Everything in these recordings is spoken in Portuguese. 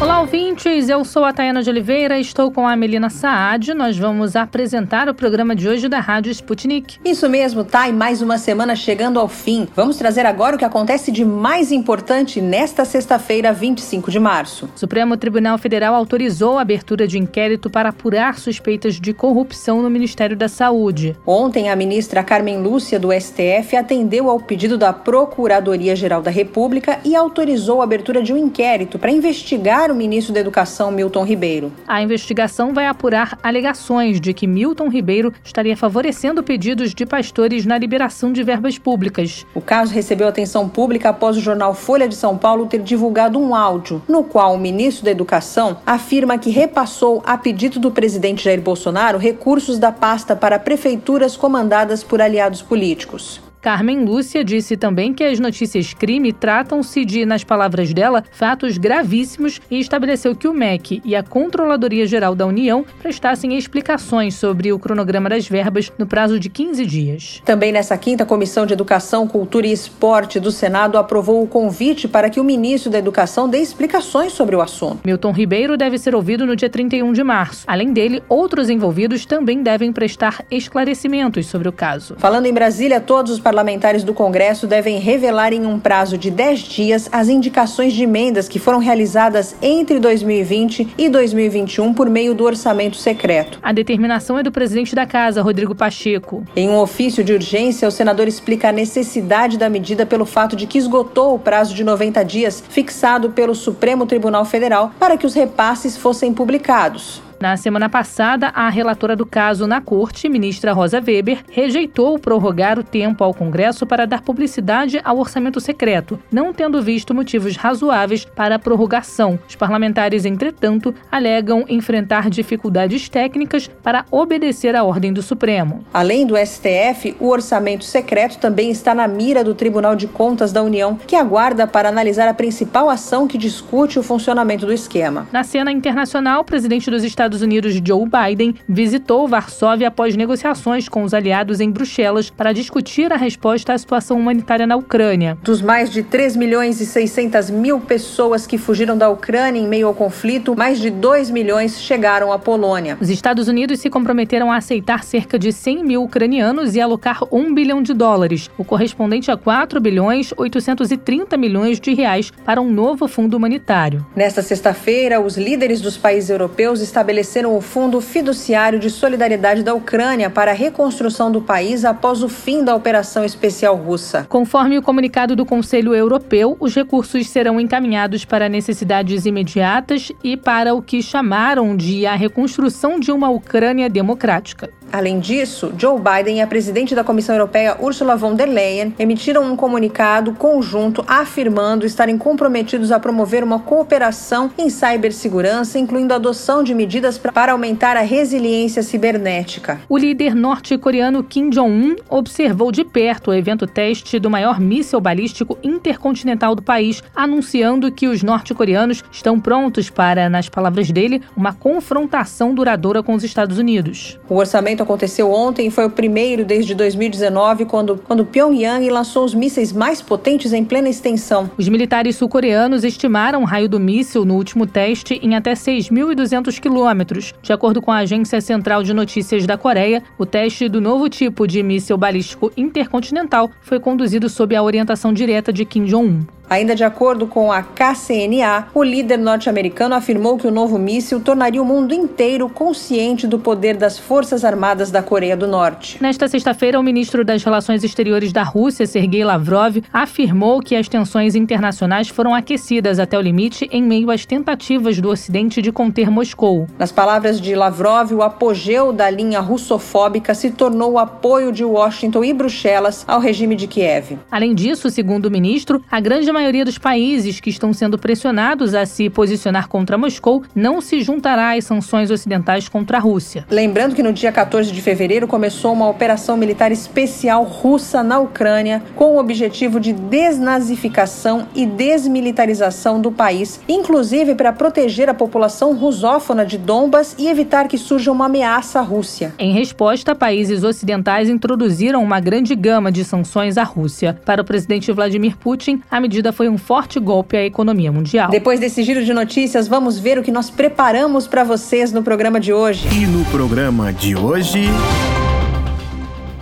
Olá, ouvintes. Eu sou a Tayana de Oliveira, estou com a Melina Saad. Nós vamos apresentar o programa de hoje da Rádio Sputnik. Isso mesmo, tá? E mais uma semana chegando ao fim. Vamos trazer agora o que acontece de mais importante nesta sexta-feira, 25 de março. O Supremo Tribunal Federal autorizou a abertura de inquérito para apurar suspeitas de corrupção no Ministério da Saúde. Ontem, a ministra Carmen Lúcia, do STF, atendeu ao pedido da Procuradoria-Geral da República e autorizou a abertura de um inquérito para investigar o ministro da Educação, Milton Ribeiro. A investigação vai apurar alegações de que Milton Ribeiro estaria favorecendo pedidos de pastores na liberação de verbas públicas. O caso recebeu atenção pública após o jornal Folha de São Paulo ter divulgado um áudio no qual o ministro da Educação afirma que repassou, a pedido do presidente Jair Bolsonaro, recursos da pasta para prefeituras comandadas por aliados políticos. Carmen Lúcia disse também que as notícias crime tratam-se de, nas palavras dela, fatos gravíssimos e estabeleceu que o MEC e a Controladoria Geral da União prestassem explicações sobre o cronograma das verbas no prazo de 15 dias. Também nessa quinta, a Comissão de Educação, Cultura e Esporte do Senado aprovou o convite para que o ministro da Educação dê explicações sobre o assunto. Milton Ribeiro deve ser ouvido no dia 31 de março. Além dele, outros envolvidos também devem prestar esclarecimentos sobre o caso. Falando em Brasília, todos os parlamentares do Congresso devem revelar em um prazo de 10 dias as indicações de emendas que foram realizadas entre 2020 e 2021 por meio do orçamento secreto. A determinação é do presidente da Casa, Rodrigo Pacheco. Em um ofício de urgência, o senador explica a necessidade da medida pelo fato de que esgotou o prazo de 90 dias fixado pelo Supremo Tribunal Federal para que os repasses fossem publicados. Na semana passada, a relatora do caso na corte, ministra Rosa Weber, rejeitou prorrogar o tempo ao Congresso para dar publicidade ao orçamento secreto, não tendo visto motivos razoáveis para a prorrogação. Os parlamentares, entretanto, alegam enfrentar dificuldades técnicas para obedecer à ordem do Supremo. Além do STF, o orçamento secreto também está na mira do Tribunal de Contas da União, que aguarda para analisar a principal ação que discute o funcionamento do esquema. Na cena internacional, o presidente dos Estados Estados Unidos Joe Biden visitou Varsóvia após negociações com os aliados em Bruxelas para discutir a resposta à situação humanitária na Ucrânia. Dos mais de 3 milhões e 600 mil pessoas que fugiram da Ucrânia em meio ao conflito, mais de 2 milhões chegaram à Polônia. Os Estados Unidos se comprometeram a aceitar cerca de 100 mil ucranianos e alocar 1 bilhão de dólares, o correspondente a 4 bilhões 830 milhões de reais para um novo fundo humanitário. Nesta sexta-feira, os líderes dos países europeus estabeleceram estabeleceram o Fundo Fiduciário de Solidariedade da Ucrânia para a reconstrução do país após o fim da operação especial russa. Conforme o comunicado do Conselho Europeu, os recursos serão encaminhados para necessidades imediatas e para o que chamaram de a reconstrução de uma Ucrânia democrática. Além disso, Joe Biden e a presidente da Comissão Europeia, Ursula von der Leyen, emitiram um comunicado conjunto afirmando estarem comprometidos a promover uma cooperação em cibersegurança, incluindo a adoção de medidas para aumentar a resiliência cibernética. O líder norte-coreano Kim Jong-un observou de perto o evento teste do maior míssil balístico intercontinental do país, anunciando que os norte-coreanos estão prontos para, nas palavras dele, uma confrontação duradoura com os Estados Unidos. O orçamento aconteceu ontem e foi o primeiro desde 2019, quando, quando Pyongyang lançou os mísseis mais potentes em plena extensão. Os militares sul-coreanos estimaram o raio do míssil no último teste em até 6.200 quilômetros. De acordo com a Agência Central de Notícias da Coreia, o teste do novo tipo de míssil balístico intercontinental foi conduzido sob a orientação direta de Kim Jong-un. Ainda de acordo com a KCNA, o líder norte-americano afirmou que o novo míssil tornaria o mundo inteiro consciente do poder das Forças Armadas da Coreia do Norte. Nesta sexta-feira, o ministro das Relações Exteriores da Rússia, Sergei Lavrov, afirmou que as tensões internacionais foram aquecidas até o limite em meio às tentativas do Ocidente de conter Moscou. Nas palavras de Lavrov, o apogeu da linha russofóbica se tornou o apoio de Washington e Bruxelas ao regime de Kiev. Além disso, segundo o ministro, a grande maioria dos países que estão sendo pressionados a se posicionar contra Moscou não se juntará às sanções ocidentais contra a Rússia. Lembrando que no dia 14 de fevereiro começou uma operação militar especial russa na Ucrânia com o objetivo de desnazificação e desmilitarização do país, inclusive para proteger a população rusófona de Donbas e evitar que surja uma ameaça à Rússia. Em resposta, países ocidentais introduziram uma grande gama de sanções à Rússia. Para o presidente Vladimir Putin, a medida foi um forte golpe à economia mundial. Depois desse giro de notícias, vamos ver o que nós preparamos para vocês no programa de hoje. E no programa de hoje.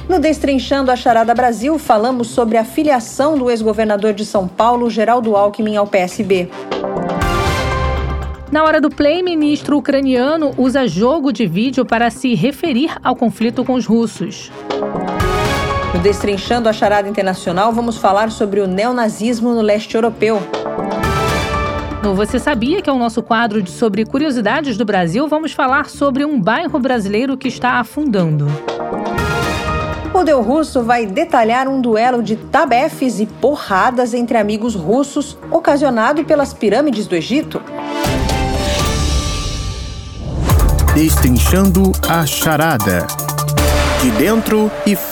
No Destrinchando a Charada Brasil, falamos sobre a filiação do ex-governador de São Paulo, Geraldo Alckmin, ao PSB. Na hora do play, ministro ucraniano usa jogo de vídeo para se referir ao conflito com os russos. No Destrinchando a Charada Internacional, vamos falar sobre o neonazismo no leste europeu. No Você Sabia, que é o nosso quadro de sobre curiosidades do Brasil, vamos falar sobre um bairro brasileiro que está afundando. O Deu Russo vai detalhar um duelo de tabefes e porradas entre amigos russos ocasionado pelas pirâmides do Egito. Destrinchando a charada. De dentro e fora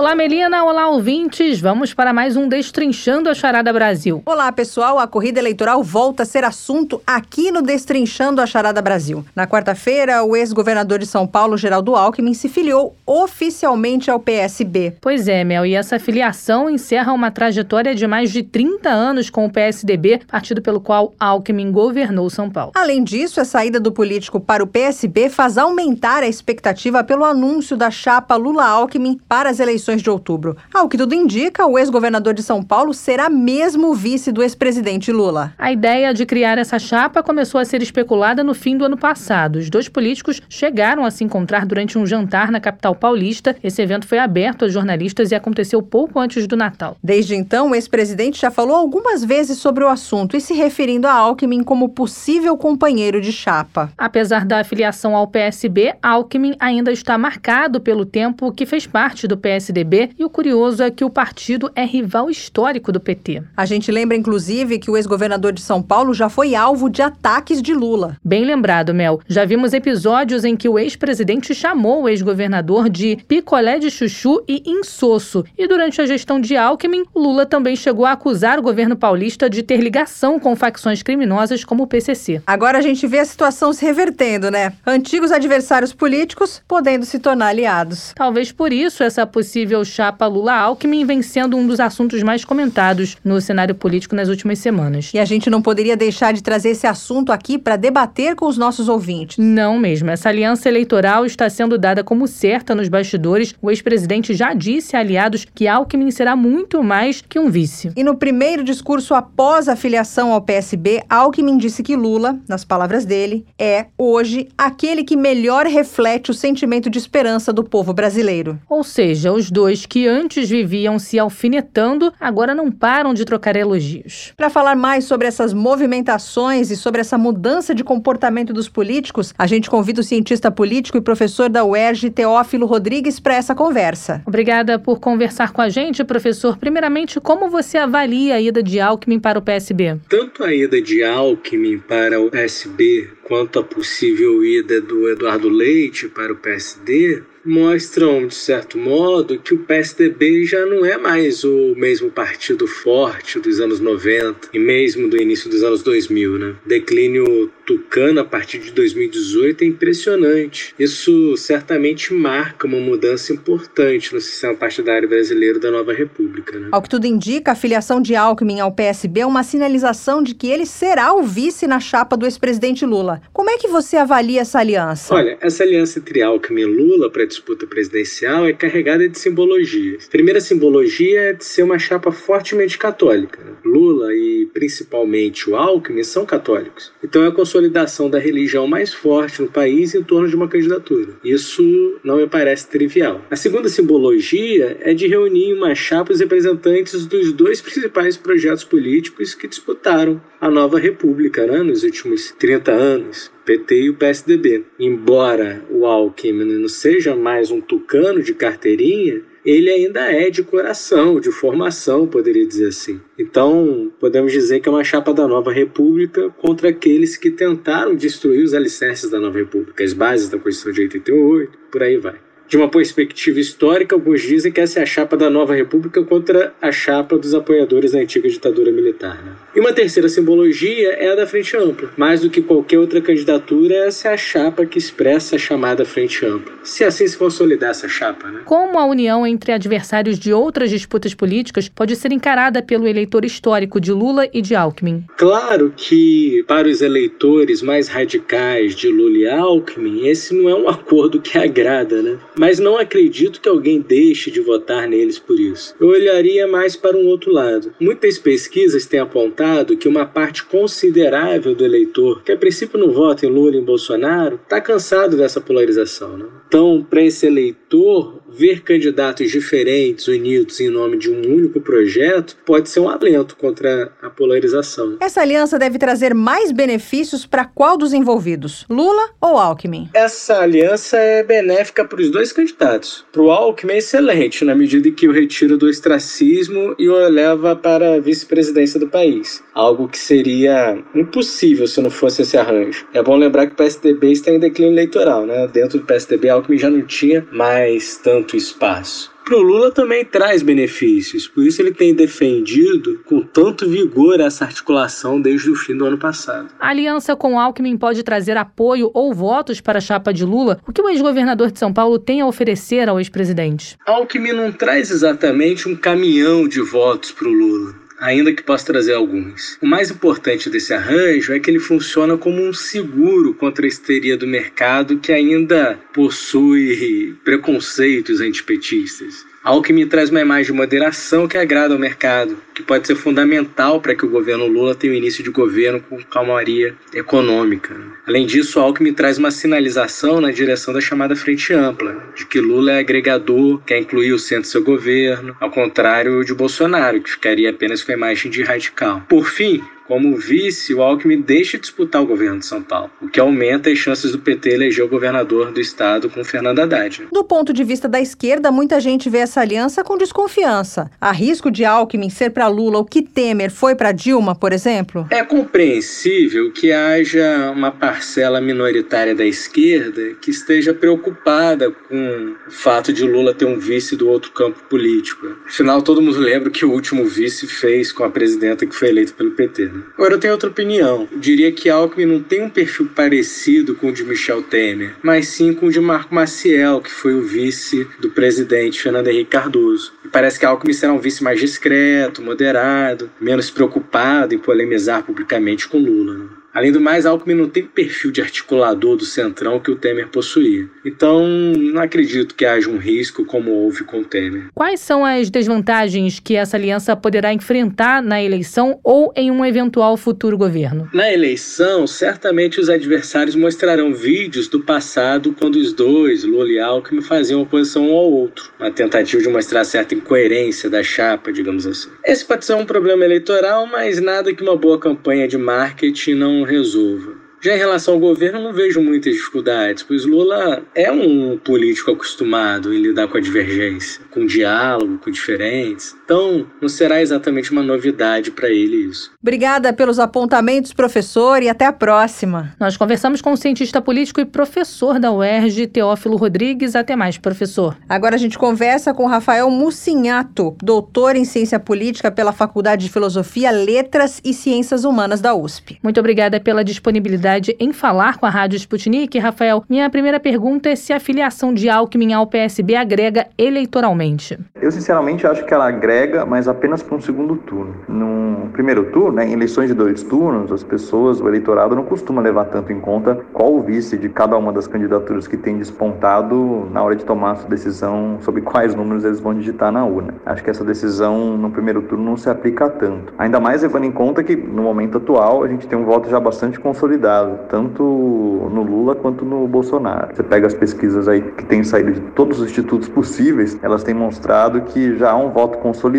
Olá, Melina. Olá, ouvintes. Vamos para mais um Destrinchando a Charada Brasil. Olá, pessoal. A corrida eleitoral volta a ser assunto aqui no Destrinchando a Charada Brasil. Na quarta-feira, o ex-governador de São Paulo, Geraldo Alckmin, se filiou oficialmente ao PSB. Pois é, Mel. E essa filiação encerra uma trajetória de mais de 30 anos com o PSDB, partido pelo qual Alckmin governou São Paulo. Além disso, a saída do político para o PSB faz aumentar a expectativa pelo anúncio da chapa Lula-Alckmin para as eleições eleições de outubro. Ao que tudo indica, o ex-governador de São Paulo será mesmo vice do ex-presidente Lula. A ideia de criar essa chapa começou a ser especulada no fim do ano passado. Os dois políticos chegaram a se encontrar durante um jantar na capital paulista. Esse evento foi aberto a jornalistas e aconteceu pouco antes do Natal. Desde então, o ex-presidente já falou algumas vezes sobre o assunto e se referindo a Alckmin como possível companheiro de chapa. Apesar da afiliação ao PSB, Alckmin ainda está marcado pelo tempo que fez parte do PSD E o curioso é que o partido é rival histórico do PT. A gente lembra, inclusive, que o ex-governador de São Paulo já foi alvo de ataques de Lula. Bem lembrado, Mel. Já vimos episódios em que o ex-presidente chamou o ex-governador de picolé de chuchu e insosso. E durante a gestão de Alckmin, Lula também chegou a acusar o governo paulista de ter ligação com facções criminosas como o PCC. Agora a gente vê a situação se revertendo, né? Antigos adversários políticos podendo se tornar aliados. Talvez por isso essa possível possível chapa Lula-Alckmin vem sendo um dos assuntos mais comentados no cenário político nas últimas semanas. E a gente não poderia deixar de trazer esse assunto aqui para debater com os nossos ouvintes. Não mesmo. Essa aliança eleitoral está sendo dada como certa nos bastidores. O ex-presidente já disse a aliados que Alckmin será muito mais que um vice. E no primeiro discurso após a filiação ao PSB, Alckmin disse que Lula, nas palavras dele, é, hoje, aquele que melhor reflete o sentimento de esperança do povo brasileiro. Ou seja, os dois dois que antes viviam se alfinetando agora não param de trocar elogios. Para falar mais sobre essas movimentações e sobre essa mudança de comportamento dos políticos, a gente convida o cientista político e professor da UERJ, Teófilo Rodrigues, para essa conversa. Obrigada por conversar com a gente, professor. Primeiramente, como você avalia a ida de Alckmin para o PSB? Tanto a ida de Alckmin para o PSB quanto a possível ida do Eduardo Leite para o PSD mostram, de certo modo, que o PSDB já não é mais o mesmo partido forte dos anos 90 e mesmo do início dos anos 2000. Né? Declínio tucano a partir de 2018 é impressionante. Isso certamente marca uma mudança importante no sistema partidário brasileiro da nova República. Né? Ao que tudo indica, a filiação de Alckmin ao PSB é uma sinalização de que ele será o vice na chapa do ex-presidente Lula. Como é que você avalia essa aliança? Olha, essa aliança entre Alckmin e Lula para disputa presidencial é carregada de simbologias. A primeira simbologia é de ser uma chapa fortemente católica. Lula e principalmente o Alckmin são católicos. Então é a consolidação da religião mais forte no país em torno de uma candidatura. Isso não me parece trivial. A segunda simbologia é de reunir em uma chapa os representantes dos dois principais projetos políticos que disputaram a nova república né, nos últimos 30 anos. PT e o PSDB. Embora o Alckmin não seja mais um tucano de carteirinha, ele ainda é de coração, de formação, poderia dizer assim. Então, podemos dizer que é uma chapa da Nova República contra aqueles que tentaram destruir os alicerces da Nova República, as bases da Constituição de 88, por aí vai. De uma perspectiva histórica, alguns dizem que essa é a chapa da nova república contra a chapa dos apoiadores da antiga ditadura militar. Né? E uma terceira simbologia é a da Frente Ampla. Mais do que qualquer outra candidatura, essa é a chapa que expressa a chamada Frente Ampla. Se assim se consolidar essa chapa. Né? Como a união entre adversários de outras disputas políticas pode ser encarada pelo eleitor histórico de Lula e de Alckmin? Claro que, para os eleitores mais radicais de Lula e Alckmin, esse não é um acordo que agrada, né? Mas não acredito que alguém deixe de votar neles por isso. Eu olharia mais para um outro lado. Muitas pesquisas têm apontado que uma parte considerável do eleitor, que a princípio não vota em Lula e em Bolsonaro, está cansado dessa polarização. Né? Então, para esse eleitor, ver candidatos diferentes unidos em nome de um único projeto pode ser um alento contra a polarização. Essa aliança deve trazer mais benefícios para qual dos envolvidos, Lula ou Alckmin? Essa aliança é benéfica para os dois candidatos. Para o Alckmin é excelente, na medida em que o retira do ostracismo e o eleva para a vice-presidência do país. Algo que seria impossível se não fosse esse arranjo. É bom lembrar que o PSDB está em declínio eleitoral, né? Dentro do PSDB, Alckmin já não tinha mais tanto espaço. Para o Lula também traz benefícios, por isso ele tem defendido com tanto vigor essa articulação desde o fim do ano passado. A aliança com Alckmin pode trazer apoio ou votos para a chapa de Lula? O que o ex-governador de São Paulo tem a oferecer ao ex-presidente? Alckmin não traz exatamente um caminhão de votos para o Lula ainda que possa trazer alguns. O mais importante desse arranjo é que ele funciona como um seguro contra a histeria do mercado que ainda possui preconceitos antipetistas. Algo que me traz uma imagem de moderação que agrada ao mercado, que pode ser fundamental para que o governo Lula tenha o início de governo com calmaria econômica. Além disso, algo que me traz uma sinalização na direção da chamada frente ampla, de que Lula é agregador, quer incluir o centro do seu governo, ao contrário de Bolsonaro, que ficaria apenas com a imagem de radical. Por fim, como vice, o Alckmin deixa de disputar o governo de São Paulo, o que aumenta as chances do PT eleger o governador do estado com Fernando Haddad. Do ponto de vista da esquerda, muita gente vê essa aliança com desconfiança. Há risco de Alckmin ser para Lula o que Temer foi para Dilma, por exemplo? É compreensível que haja uma parcela minoritária da esquerda que esteja preocupada com o fato de Lula ter um vice do outro campo político. Afinal, todo mundo lembra que o último vice fez com a presidenta que foi eleita pelo PT. Né? Agora, eu tenho outra opinião. Eu diria que Alckmin não tem um perfil parecido com o de Michel Temer, mas sim com o de Marco Maciel, que foi o vice do presidente Fernando Henrique Cardoso. E parece que Alckmin será um vice mais discreto, moderado, menos preocupado em polemizar publicamente com Lula. Né? Além do mais, Alckmin não tem perfil de articulador do centrão que o Temer possuía. Então, não acredito que haja um risco como houve com o Temer. Quais são as desvantagens que essa aliança poderá enfrentar na eleição ou em um eventual futuro governo? Na eleição, certamente os adversários mostrarão vídeos do passado quando os dois, Lula e Alckmin, faziam oposição um ao outro, uma tentativa de mostrar certa incoerência da chapa, digamos assim. Esse pode ser um problema eleitoral, mas nada que uma boa campanha de marketing não resolva. Já em relação ao governo, não vejo muitas dificuldades, pois Lula é um político acostumado em lidar com a divergência, com diálogo, com diferentes. Então, não será exatamente uma novidade para ele isso. Obrigada pelos apontamentos, professor, e até a próxima. Nós conversamos com o cientista político e professor da UERJ, Teófilo Rodrigues. Até mais, professor. Agora a gente conversa com Rafael Mucinhato, doutor em ciência política pela Faculdade de Filosofia, Letras e Ciências Humanas da USP. Muito obrigada pela disponibilidade em falar com a Rádio Sputnik. Rafael, minha primeira pergunta é se a filiação de Alckmin ao PSB agrega eleitoralmente. Eu, sinceramente, acho que ela agrega, mas apenas para um segundo turno. No primeiro turno, né, em eleições de dois turnos, as pessoas, o eleitorado não costuma levar tanto em conta qual o vice de cada uma das candidaturas que tem despontado na hora de tomar a sua decisão sobre quais números eles vão digitar na urna. Acho que essa decisão no primeiro turno não se aplica tanto. Ainda mais levando em conta que, no momento atual, a gente tem um voto já bastante consolidado tanto no Lula quanto no Bolsonaro. Você pega as pesquisas aí que têm saído de todos os institutos possíveis, elas têm mostrado que já há um voto consolidado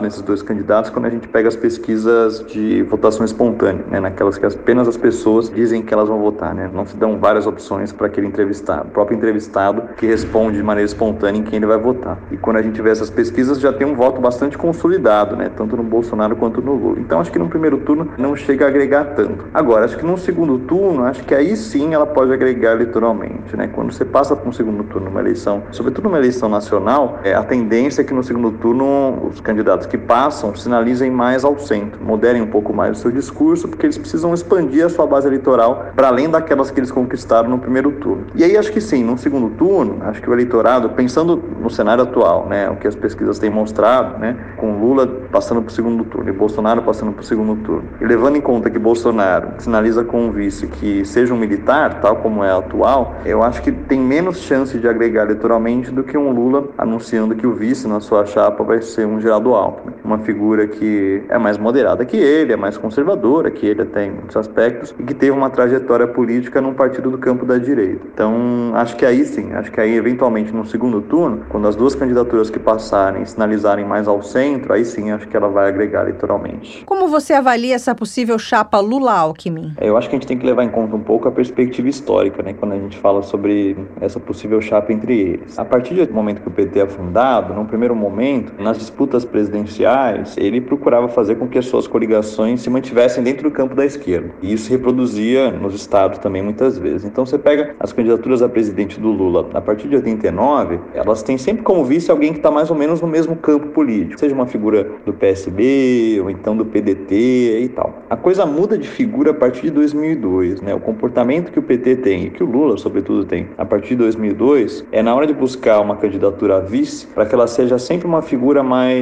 nesses dois candidatos quando a gente pega as pesquisas de votação espontânea, né, naquelas que apenas as pessoas dizem que elas vão votar, né? Não se dão várias opções para aquele entrevistado, o próprio entrevistado que responde de maneira espontânea em quem ele vai votar. E quando a gente vê essas pesquisas, já tem um voto bastante consolidado, né, tanto no Bolsonaro quanto no Lula. Então acho que no primeiro turno não chega a agregar tanto. Agora, acho que no segundo turno, acho que aí sim ela pode agregar eleitoralmente, né? Quando você passa para um segundo turno, uma eleição, sobretudo uma eleição nacional, é, a tendência é que no segundo turno os candidatos que passam sinalizem mais ao centro, moderem um pouco mais o seu discurso, porque eles precisam expandir a sua base eleitoral para além daquelas que eles conquistaram no primeiro turno. E aí acho que sim, no segundo turno, acho que o eleitorado, pensando no cenário atual, né, o que as pesquisas têm mostrado, né, com Lula passando para o segundo turno e Bolsonaro passando para o segundo turno, e levando em conta que Bolsonaro sinaliza com o vice que seja um militar, tal como é atual, eu acho que tem menos chance de agregar eleitoralmente do que um Lula anunciando que o vice na sua chapa vai ser um Geraldo Alckmin, uma figura que é mais moderada que ele, é mais conservadora que ele até em muitos aspectos e que teve uma trajetória política num partido do campo da direita. Então, acho que aí sim, acho que aí eventualmente no segundo turno, quando as duas candidaturas que passarem sinalizarem mais ao centro, aí sim acho que ela vai agregar eleitoralmente. Como você avalia essa possível chapa Lula-Alckmin? É, eu acho que a gente tem que levar em conta um pouco a perspectiva histórica, né, quando a gente fala sobre essa possível chapa entre eles. A partir do momento que o PT é fundado, num primeiro momento, nas disputas presidenciais, ele procurava fazer com que as suas coligações se mantivessem dentro do campo da esquerda. E isso reproduzia nos estados também muitas vezes. Então você pega as candidaturas a presidente do Lula, a partir de 89, elas têm sempre como vice alguém que está mais ou menos no mesmo campo político, seja uma figura do PSB ou então do PDT e tal. A coisa muda de figura a partir de 2002, né? O comportamento que o PT tem e que o Lula, sobretudo, tem a partir de 2002 é na hora de buscar uma candidatura a vice para que ela seja sempre uma figura mais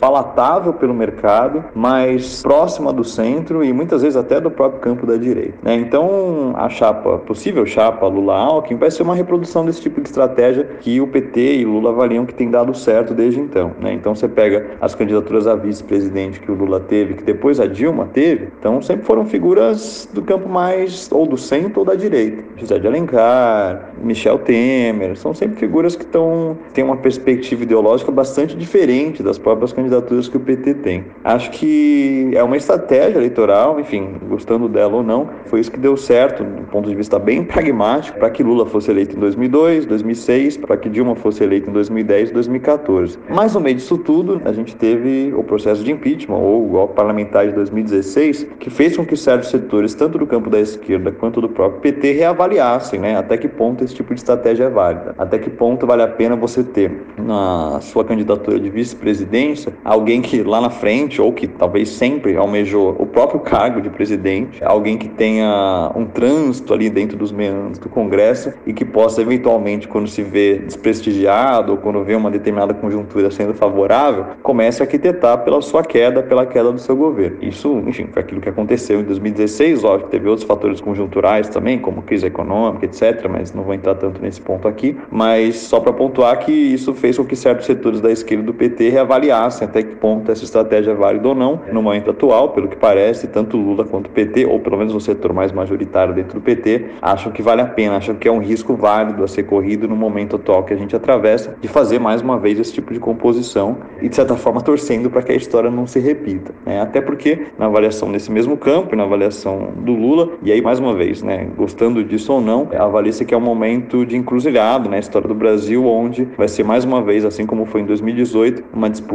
palatável pelo mercado, mais próxima do centro e muitas vezes até do próprio campo da direita. Né? Então, a chapa, possível chapa Lula-Alckmin, vai ser uma reprodução desse tipo de estratégia que o PT e Lula avaliam que tem dado certo desde então. Né? Então, você pega as candidaturas a vice-presidente que o Lula teve, que depois a Dilma teve, então sempre foram figuras do campo mais ou do centro ou da direita. José de Alencar, Michel Temer, são sempre figuras que estão têm uma perspectiva ideológica bastante diferente das próprias candidaturas que o PT tem. Acho que é uma estratégia eleitoral, enfim, gostando dela ou não, foi isso que deu certo do ponto de vista bem pragmático para que Lula fosse eleito em 2002, 2006, para que Dilma fosse eleita em 2010, 2014. Mas no meio disso tudo, a gente teve o processo de impeachment ou o golpe parlamentar de 2016, que fez com que certos setores, tanto do campo da esquerda quanto do próprio PT, reavaliassem, né, até que ponto esse tipo de estratégia é válida, até que ponto vale a pena você ter na sua candidatura de vice-presidência alguém que lá na frente ou que talvez sempre almejou o próprio cargo de presidente, alguém que tenha um trânsito ali dentro dos meandros do Congresso e que possa eventualmente, quando se vê desprestigiado ou quando vê uma determinada conjuntura sendo favorável, comece a arquitetar pela sua queda, pela queda do seu governo. Isso, enfim, foi aquilo que aconteceu em 2016, óbvio, teve outros fatores conjunturais também, como crise econômica, etc, mas não vou entrar tanto nesse ponto aqui, mas só para pontuar que isso fez com que certos setores da esquerda do PT reavaliassem até que ponto essa estratégia é válida ou não. No momento atual, pelo que parece, tanto Lula quanto o PT, ou pelo menos o setor mais majoritário dentro do PT, acham que vale a pena, acham que é um risco válido a ser corrido no momento atual que a gente atravessa, de fazer mais uma vez esse tipo de composição e, de certa forma, torcendo para que a história não se repita. Né? Até porque, na avaliação desse mesmo campo, na avaliação do Lula, e aí, mais uma vez, né, gostando disso ou não, avalia-se que é um momento de encruzilhado na né, história do Brasil, onde vai ser mais uma vez, assim como foi em 2018, uma disputa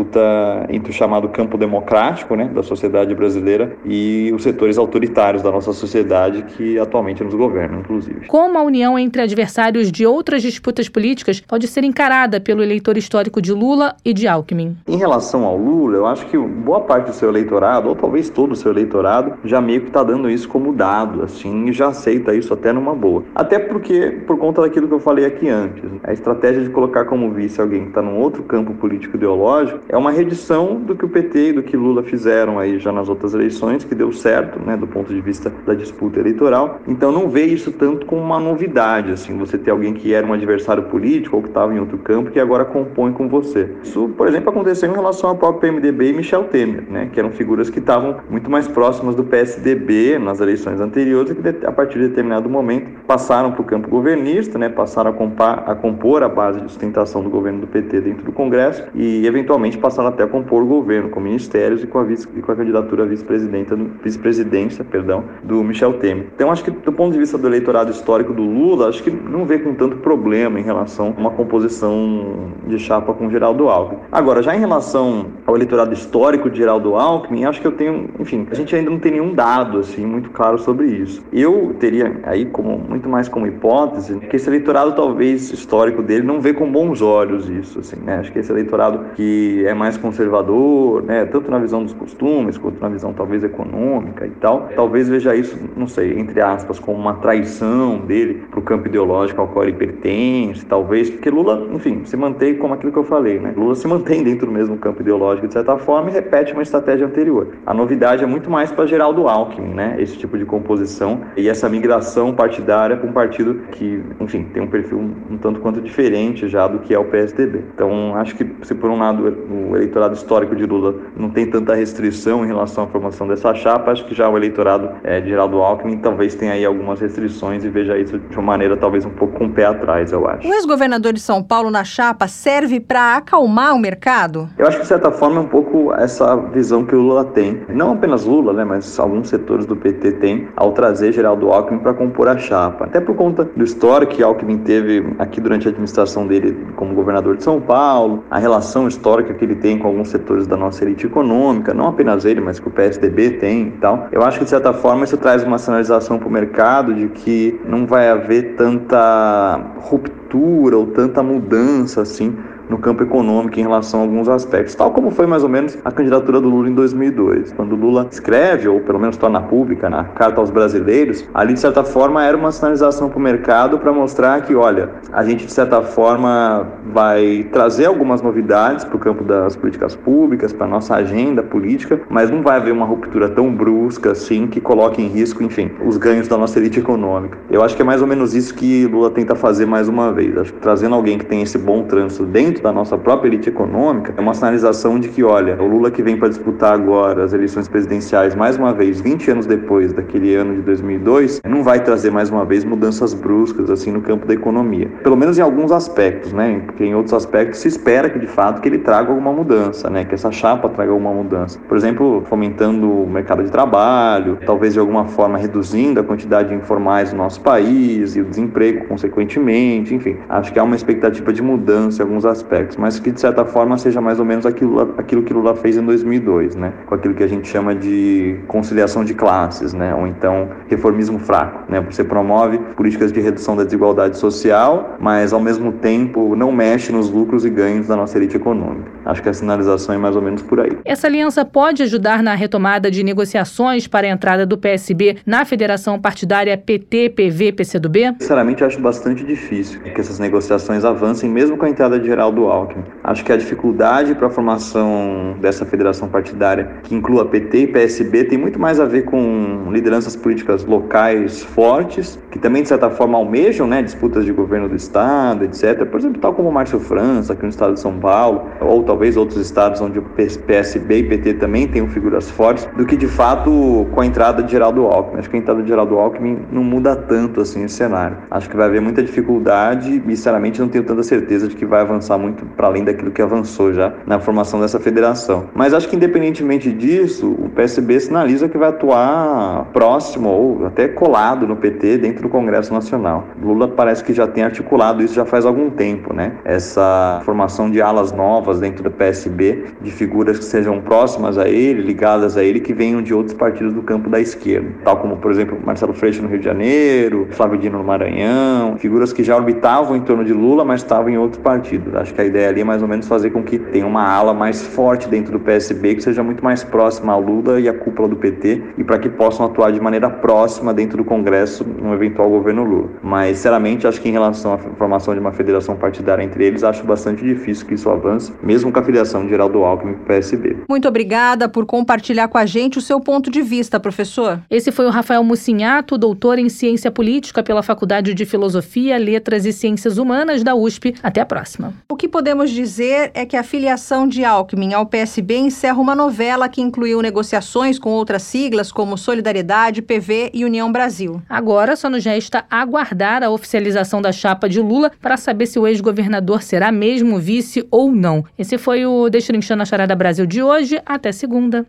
entre o chamado campo democrático né, da sociedade brasileira e os setores autoritários da nossa sociedade que atualmente nos governam, inclusive. Como a união entre adversários de outras disputas políticas pode ser encarada pelo eleitor histórico de Lula e de Alckmin? Em relação ao Lula, eu acho que boa parte do seu eleitorado, ou talvez todo o seu eleitorado, já meio que está dando isso como dado, assim, e já aceita isso até numa boa. Até porque, por conta daquilo que eu falei aqui antes, a estratégia de colocar como vice alguém que está num outro campo político ideológico é uma redição do que o PT e do que Lula fizeram aí já nas outras eleições, que deu certo, né, do ponto de vista da disputa eleitoral. Então não vê isso tanto como uma novidade, assim, você ter alguém que era um adversário político ou que estava em outro campo que agora compõe com você. Isso, por exemplo, aconteceu em relação ao próprio PMDB e Michel Temer, né, que eram figuras que estavam muito mais próximas do PSDB nas eleições anteriores é que a partir de determinado momento passaram para o campo governista, né, passaram a, compar, a compor a base de sustentação do governo do PT dentro do Congresso e eventualmente passaram até a compor o governo com ministérios e com a, vice, e com a candidatura vice-presidência, vice-presidência, perdão, do Michel Temer. Então acho que do ponto de vista do eleitorado histórico do Lula, acho que não vê com tanto problema em relação a uma composição de chapa com Geraldo Alckmin. Agora, já em relação ao eleitorado histórico de Geraldo Alckmin, acho que eu tenho, enfim, a gente ainda não tem nenhum dado assim muito claro sobre isso. Eu teria aí como muito mais como hipótese que esse eleitorado talvez histórico dele não vê com bons olhos isso, assim, né? Acho que esse eleitorado que é mais conservador, né, tanto na visão dos costumes quanto na visão talvez econômica e tal, talvez veja isso, não sei, entre aspas, como uma traição dele para o campo ideológico ao qual ele pertence, talvez, porque Lula, enfim, se mantém como aquilo que eu falei, né? Lula se mantém dentro do mesmo campo ideológico de certa forma e repete uma estratégia anterior. A novidade é muito mais para Geraldo Alckmin, né? Esse tipo de composição e essa migração partidária para um partido que, enfim, tem um perfil um tanto quanto diferente já do que é o PSDB. Então, acho que se por um lado o eleitorado histórico de Lula não tem tanta restrição em relação à formação dessa chapa, acho que já o eleitorado é, de Geraldo Alckmin talvez tenha aí algumas restrições e veja isso de uma maneira talvez um pouco com o pé atrás, eu acho. O ex-governador de São Paulo na chapa serve para acalmar o mercado? Eu acho que de certa forma é um pouco essa visão que o Lula tem. Não apenas Lula, né, mas alguns setores do PT têm ao trazer Geraldo Alckmin para compor a chapa. Até por conta do histórico que Alckmin teve aqui durante a administração dele como governador de São Paulo, a relação histórica que ele tem com alguns setores da nossa elite econômica, não apenas ele, mas que o PSDB tem e tal. Eu acho que de certa forma isso traz uma sinalização para o mercado de que não vai haver tanta ruptura ou tanta mudança assim no campo econômico em relação a alguns aspectos, tal como foi mais ou menos a candidatura do Lula em 2002. Quando Lula escreve, ou pelo menos torna pública na Carta aos Brasileiros, ali de certa forma era uma sinalização para o mercado para mostrar que, olha, a gente de certa forma vai trazer algumas novidades para o campo das políticas públicas, para a nossa agenda política, mas não vai haver uma ruptura tão brusca assim que coloque em risco, enfim, os ganhos da nossa elite econômica. Eu acho que é mais ou menos isso que Lula tenta fazer mais uma vez. Acho que trazendo alguém que tem esse bom trânsito dentro da nossa própria elite econômica, é uma sinalização de que, olha, o Lula que vem para disputar agora as eleições presidenciais mais uma vez, 20 anos depois daquele ano de 2002, não vai trazer mais uma vez mudanças bruscas assim no campo da economia. Pelo menos em alguns aspectos, né? Porque em outros aspectos se espera que de fato que ele traga alguma mudança, né? Que essa chapa traga alguma mudança. Por exemplo, fomentando o mercado de trabalho, talvez de alguma forma reduzindo a quantidade de informais no nosso país e o desemprego consequentemente, enfim. Acho que há uma expectativa de mudança em alguns aspectos aspectos, mas que de certa forma seja mais ou menos aquilo, aquilo que Lula fez em 2002, né? Com aquilo que a gente chama de conciliação de classes, né? Ou então reformismo fraco, né? Você promove políticas de redução da desigualdade social, mas ao mesmo tempo não mexe nos lucros e ganhos da nossa elite econômica. Acho que a sinalização é mais ou menos por aí. Essa aliança pode ajudar na retomada de negociações para a entrada do PSB na federação partidária PT-PV-PCdoB? Sinceramente, acho bastante difícil que essas negociações avancem, mesmo com a entrada de Geraldo do Alckmin. Acho que a dificuldade para a formação dessa federação partidária, que inclua PT e PSB, tem muito mais a ver com lideranças políticas locais fortes, que também, de certa forma, almejam né, disputas de governo do Estado, etc. Por exemplo, tal como Márcio França, aqui no estado de São Paulo, ou talvez outros estados onde o PSB e PT também tenham figuras fortes, do que, de fato, com a entrada de Geraldo Alckmin. Acho que a entrada de Geraldo Alckmin não muda tanto assim esse cenário. Acho que vai haver muita dificuldade e, sinceramente, não tenho tanta certeza de que vai avançar muito para além daquilo que avançou já na formação dessa federação. Mas acho que independentemente disso, o PSB sinaliza que vai atuar próximo ou até colado no PT dentro do Congresso Nacional. Lula parece que já tem articulado isso já faz algum tempo, né? Essa formação de alas novas dentro do PSB, de figuras que sejam próximas a ele, ligadas a ele, que venham de outros partidos do campo da esquerda, tal como, por exemplo, Marcelo Freixo no Rio de Janeiro, Flávio Dino no Maranhão, figuras que já orbitavam em torno de Lula, mas estavam em outros partidos. Acho que a ideia ali é mais ou menos fazer com que tenha uma ala mais forte dentro do PSB, que seja muito mais próxima à Lula e à cúpula do PT, e para que possam atuar de maneira próxima dentro do Congresso no eventual governo Lula. Mas, sinceramente, acho que em relação à formação de uma federação partidária entre eles, acho bastante difícil que isso avance, mesmo com a filiação de Geraldo Alckmin com o PSB. Muito obrigada por compartilhar com a gente o seu ponto de vista, professor. Esse foi o Rafael Mucinhato, doutor em Ciência Política pela Faculdade de Filosofia, Letras e Ciências Humanas da USP. Até a próxima. O que podemos dizer é que a filiação de Alckmin ao PSB encerra uma novela que incluiu negociações com outras siglas como Solidariedade, PV e União Brasil. Agora só nos resta aguardar a oficialização da chapa de Lula para saber se o ex-governador será mesmo vice ou não. Esse foi o Destrinchando a Charada Brasil de hoje. Até segunda.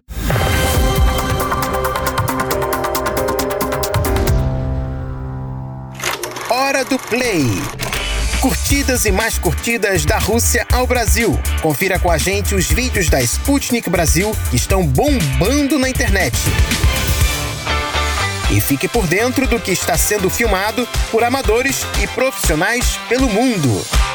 Hora do Play. Curtidas e mais curtidas da Rússia ao Brasil. Confira com a gente os vídeos da Sputnik Brasil que estão bombando na internet e fique por dentro do que está sendo filmado por amadores e profissionais pelo mundo.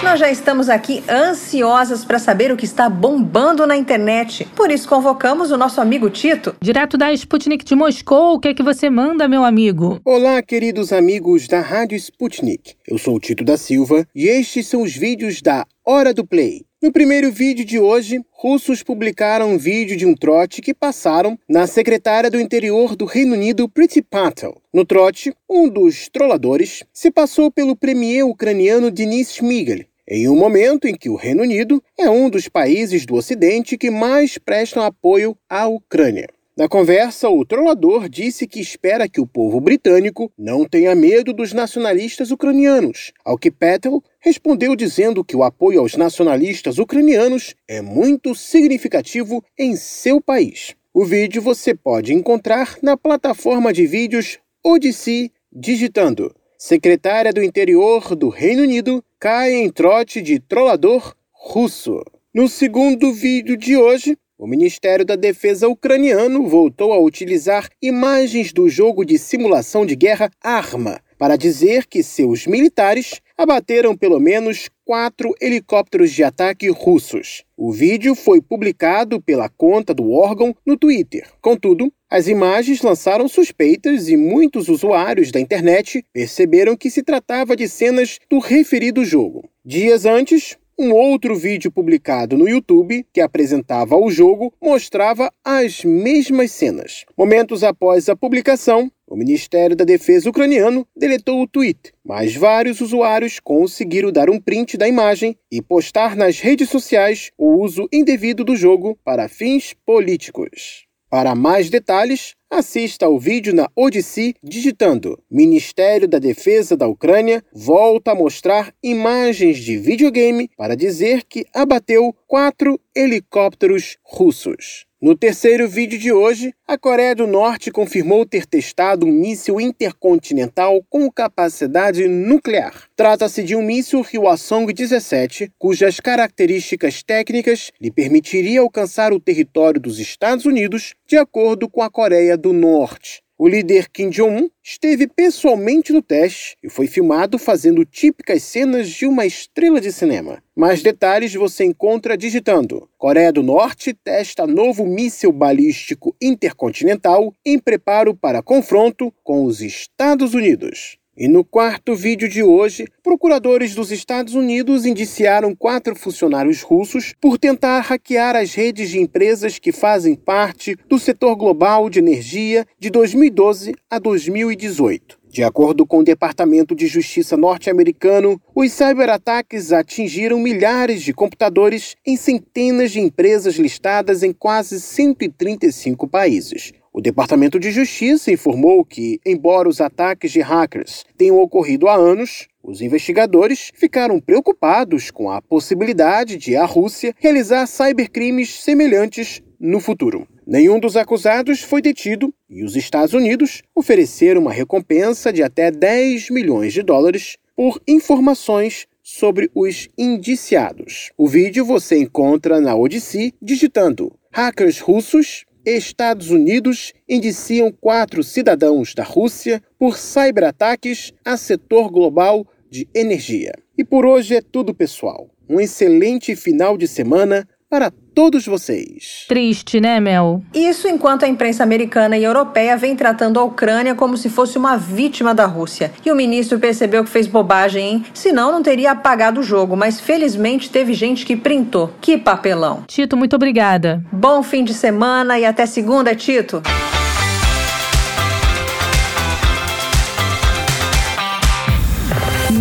Nós já estamos aqui ansiosas para saber o que está bombando na internet. Por isso convocamos o nosso amigo Tito. Direto da Sputnik de Moscou, o que é que você manda, meu amigo? Olá, queridos amigos da Rádio Sputnik. Eu sou o Tito da Silva e estes são os vídeos da Hora do Play. No primeiro vídeo de hoje, russos publicaram um vídeo de um trote que passaram na secretária do interior do Reino Unido, Priti Patel. No trote, um dos trolladores se passou pelo premier ucraniano Denis Shmyhal, em um momento em que o Reino Unido é um dos países do Ocidente que mais prestam apoio à Ucrânia. Na conversa, o trollador disse que espera que o povo britânico não tenha medo dos nacionalistas ucranianos, ao que Patel respondeu dizendo que o apoio aos nacionalistas ucranianos é muito significativo em seu país. O vídeo você pode encontrar na plataforma de vídeos Odyssey digitando Secretária do Interior do Reino Unido cai em trote de trollador russo. No segundo vídeo de hoje, o Ministério da Defesa ucraniano voltou a utilizar imagens do jogo de simulação de guerra Arma para dizer que seus militares abateram pelo menos quatro helicópteros de ataque russos. O vídeo foi publicado pela conta do órgão no Twitter. Contudo, as imagens lançaram suspeitas e muitos usuários da internet perceberam que se tratava de cenas do referido jogo. Dias antes, um outro vídeo publicado no YouTube, que apresentava o jogo, mostrava as mesmas cenas. Momentos após a publicação, o Ministério da Defesa ucraniano deletou o tweet, mas vários usuários conseguiram dar um print da imagem e postar nas redes sociais o uso indevido do jogo para fins políticos. Para mais detalhes, assista ao vídeo na Odyssey digitando Ministério da Defesa da Ucrânia volta a mostrar imagens de videogame para dizer que abateu quatro helicópteros russos. No terceiro vídeo de hoje, a Coreia do Norte confirmou ter testado um míssil intercontinental com capacidade nuclear. Trata-se de um míssil Hwasong-17, cujas características técnicas lhe permitiria alcançar o território dos Estados Unidos, de acordo com a Coreia do Norte. O líder Kim Jong-un esteve pessoalmente no teste e foi filmado fazendo típicas cenas de uma estrela de cinema. Mais detalhes você encontra digitando: Coreia do Norte testa novo míssil balístico intercontinental em preparo para confronto com os Estados Unidos. E no quarto vídeo de hoje, procuradores dos Estados Unidos indiciaram quatro funcionários russos por tentar hackear as redes de empresas que fazem parte do setor global de energia de 2012 a 2018. De acordo com o Departamento de Justiça norte-americano, os cyberataques atingiram milhares de computadores em centenas de empresas listadas em quase 135 países. O Departamento de Justiça informou que, embora os ataques de hackers tenham ocorrido há anos, os investigadores ficaram preocupados com a possibilidade de a Rússia realizar cybercrimes semelhantes no futuro. Nenhum dos acusados foi detido e os Estados Unidos ofereceram uma recompensa de até 10 milhões de dólares por informações sobre os indiciados. O vídeo você encontra na Odyssey digitando hackers russos Estados Unidos indiciam quatro cidadãos da Rússia por cyberataques a setor global de energia. E por hoje é tudo, pessoal. Um excelente final de semana para todos vocês. Triste, né, Mel? Isso enquanto a imprensa americana e europeia vem tratando a Ucrânia como se fosse uma vítima da Rússia. E o ministro percebeu que fez bobagem, hein? Senão não teria apagado o jogo, mas felizmente teve gente que printou. Que papelão. Tito, muito obrigada. Bom fim de semana e até segunda, Tito.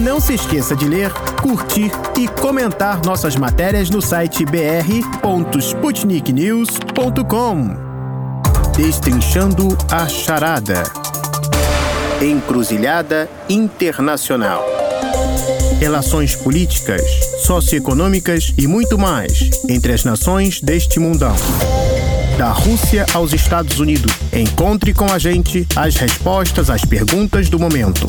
Não se esqueça de ler, curtir e comentar nossas matérias no site br.sputniknews.com. Destrinchando a charada. Encruzilhada Internacional. Relações políticas, socioeconômicas e muito mais entre as nações deste mundão. Da Rússia aos Estados Unidos. Encontre com a gente as respostas às perguntas do momento.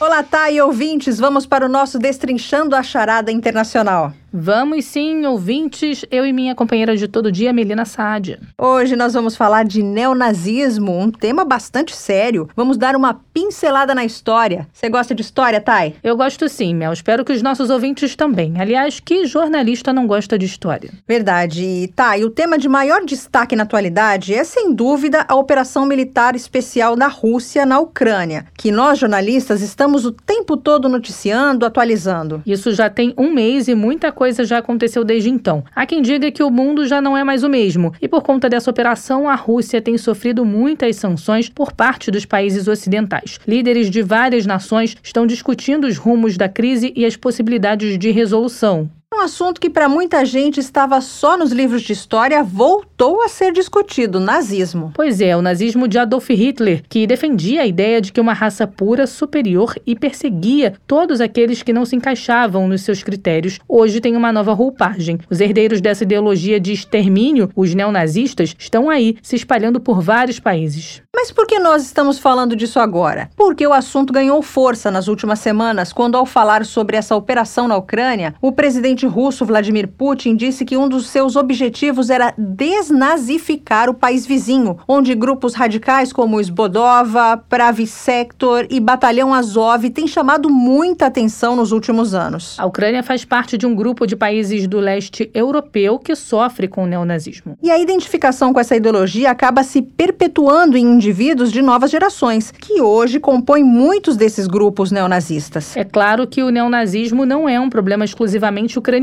Olá, Thay, ouvintes, vamos para o nosso Destrinchando a Charada Internacional. Vamos sim, ouvintes, eu e minha companheira de todo dia, Melina Sádia. Hoje nós vamos falar de neonazismo, um tema bastante sério. Vamos dar uma pincelada na história. Você gosta de história, Thay? Eu gosto sim, Mel. Espero que os nossos ouvintes também. Aliás, que jornalista não gosta de história? Verdade. E, Thay, o tema de maior destaque na atualidade é, sem dúvida, a operação militar especial da Rússia na Ucrânia, que nós, jornalistas, estamos o tempo todo noticiando, atualizando. Isso já tem um mês e muita coisa coisa já aconteceu desde então. Há quem diga que o mundo já não é mais o mesmo, e por conta dessa operação, a Rússia tem sofrido muitas sanções por parte dos países ocidentais. Líderes de várias nações estão discutindo os rumos da crise e as possibilidades de resolução. Um assunto que para muita gente estava só nos livros de história voltou a ser discutido, nazismo. Pois é, o nazismo de Adolf Hitler, que defendia a ideia de que uma raça pura, superior e perseguia todos aqueles que não se encaixavam nos seus critérios, hoje tem uma nova roupagem. Os herdeiros dessa ideologia de extermínio, os neonazistas, estão aí, se espalhando por vários países. Mas por que nós estamos falando disso agora? Porque o assunto ganhou força nas últimas semanas, quando, ao falar sobre essa operação na Ucrânia, o presidente russo Vladimir Putin disse que um dos seus objetivos era desnazificar o país vizinho, onde grupos radicais como Sbodova, Pravi Sector e Batalhão Azov têm chamado muita atenção nos últimos anos. A Ucrânia faz parte de um grupo de países do leste europeu que sofre com o neonazismo. E a identificação com essa ideologia acaba se perpetuando em indivíduos de novas gerações, que hoje compõem muitos desses grupos neonazistas. É claro que o neonazismo não é um problema exclusivamente ucraniano.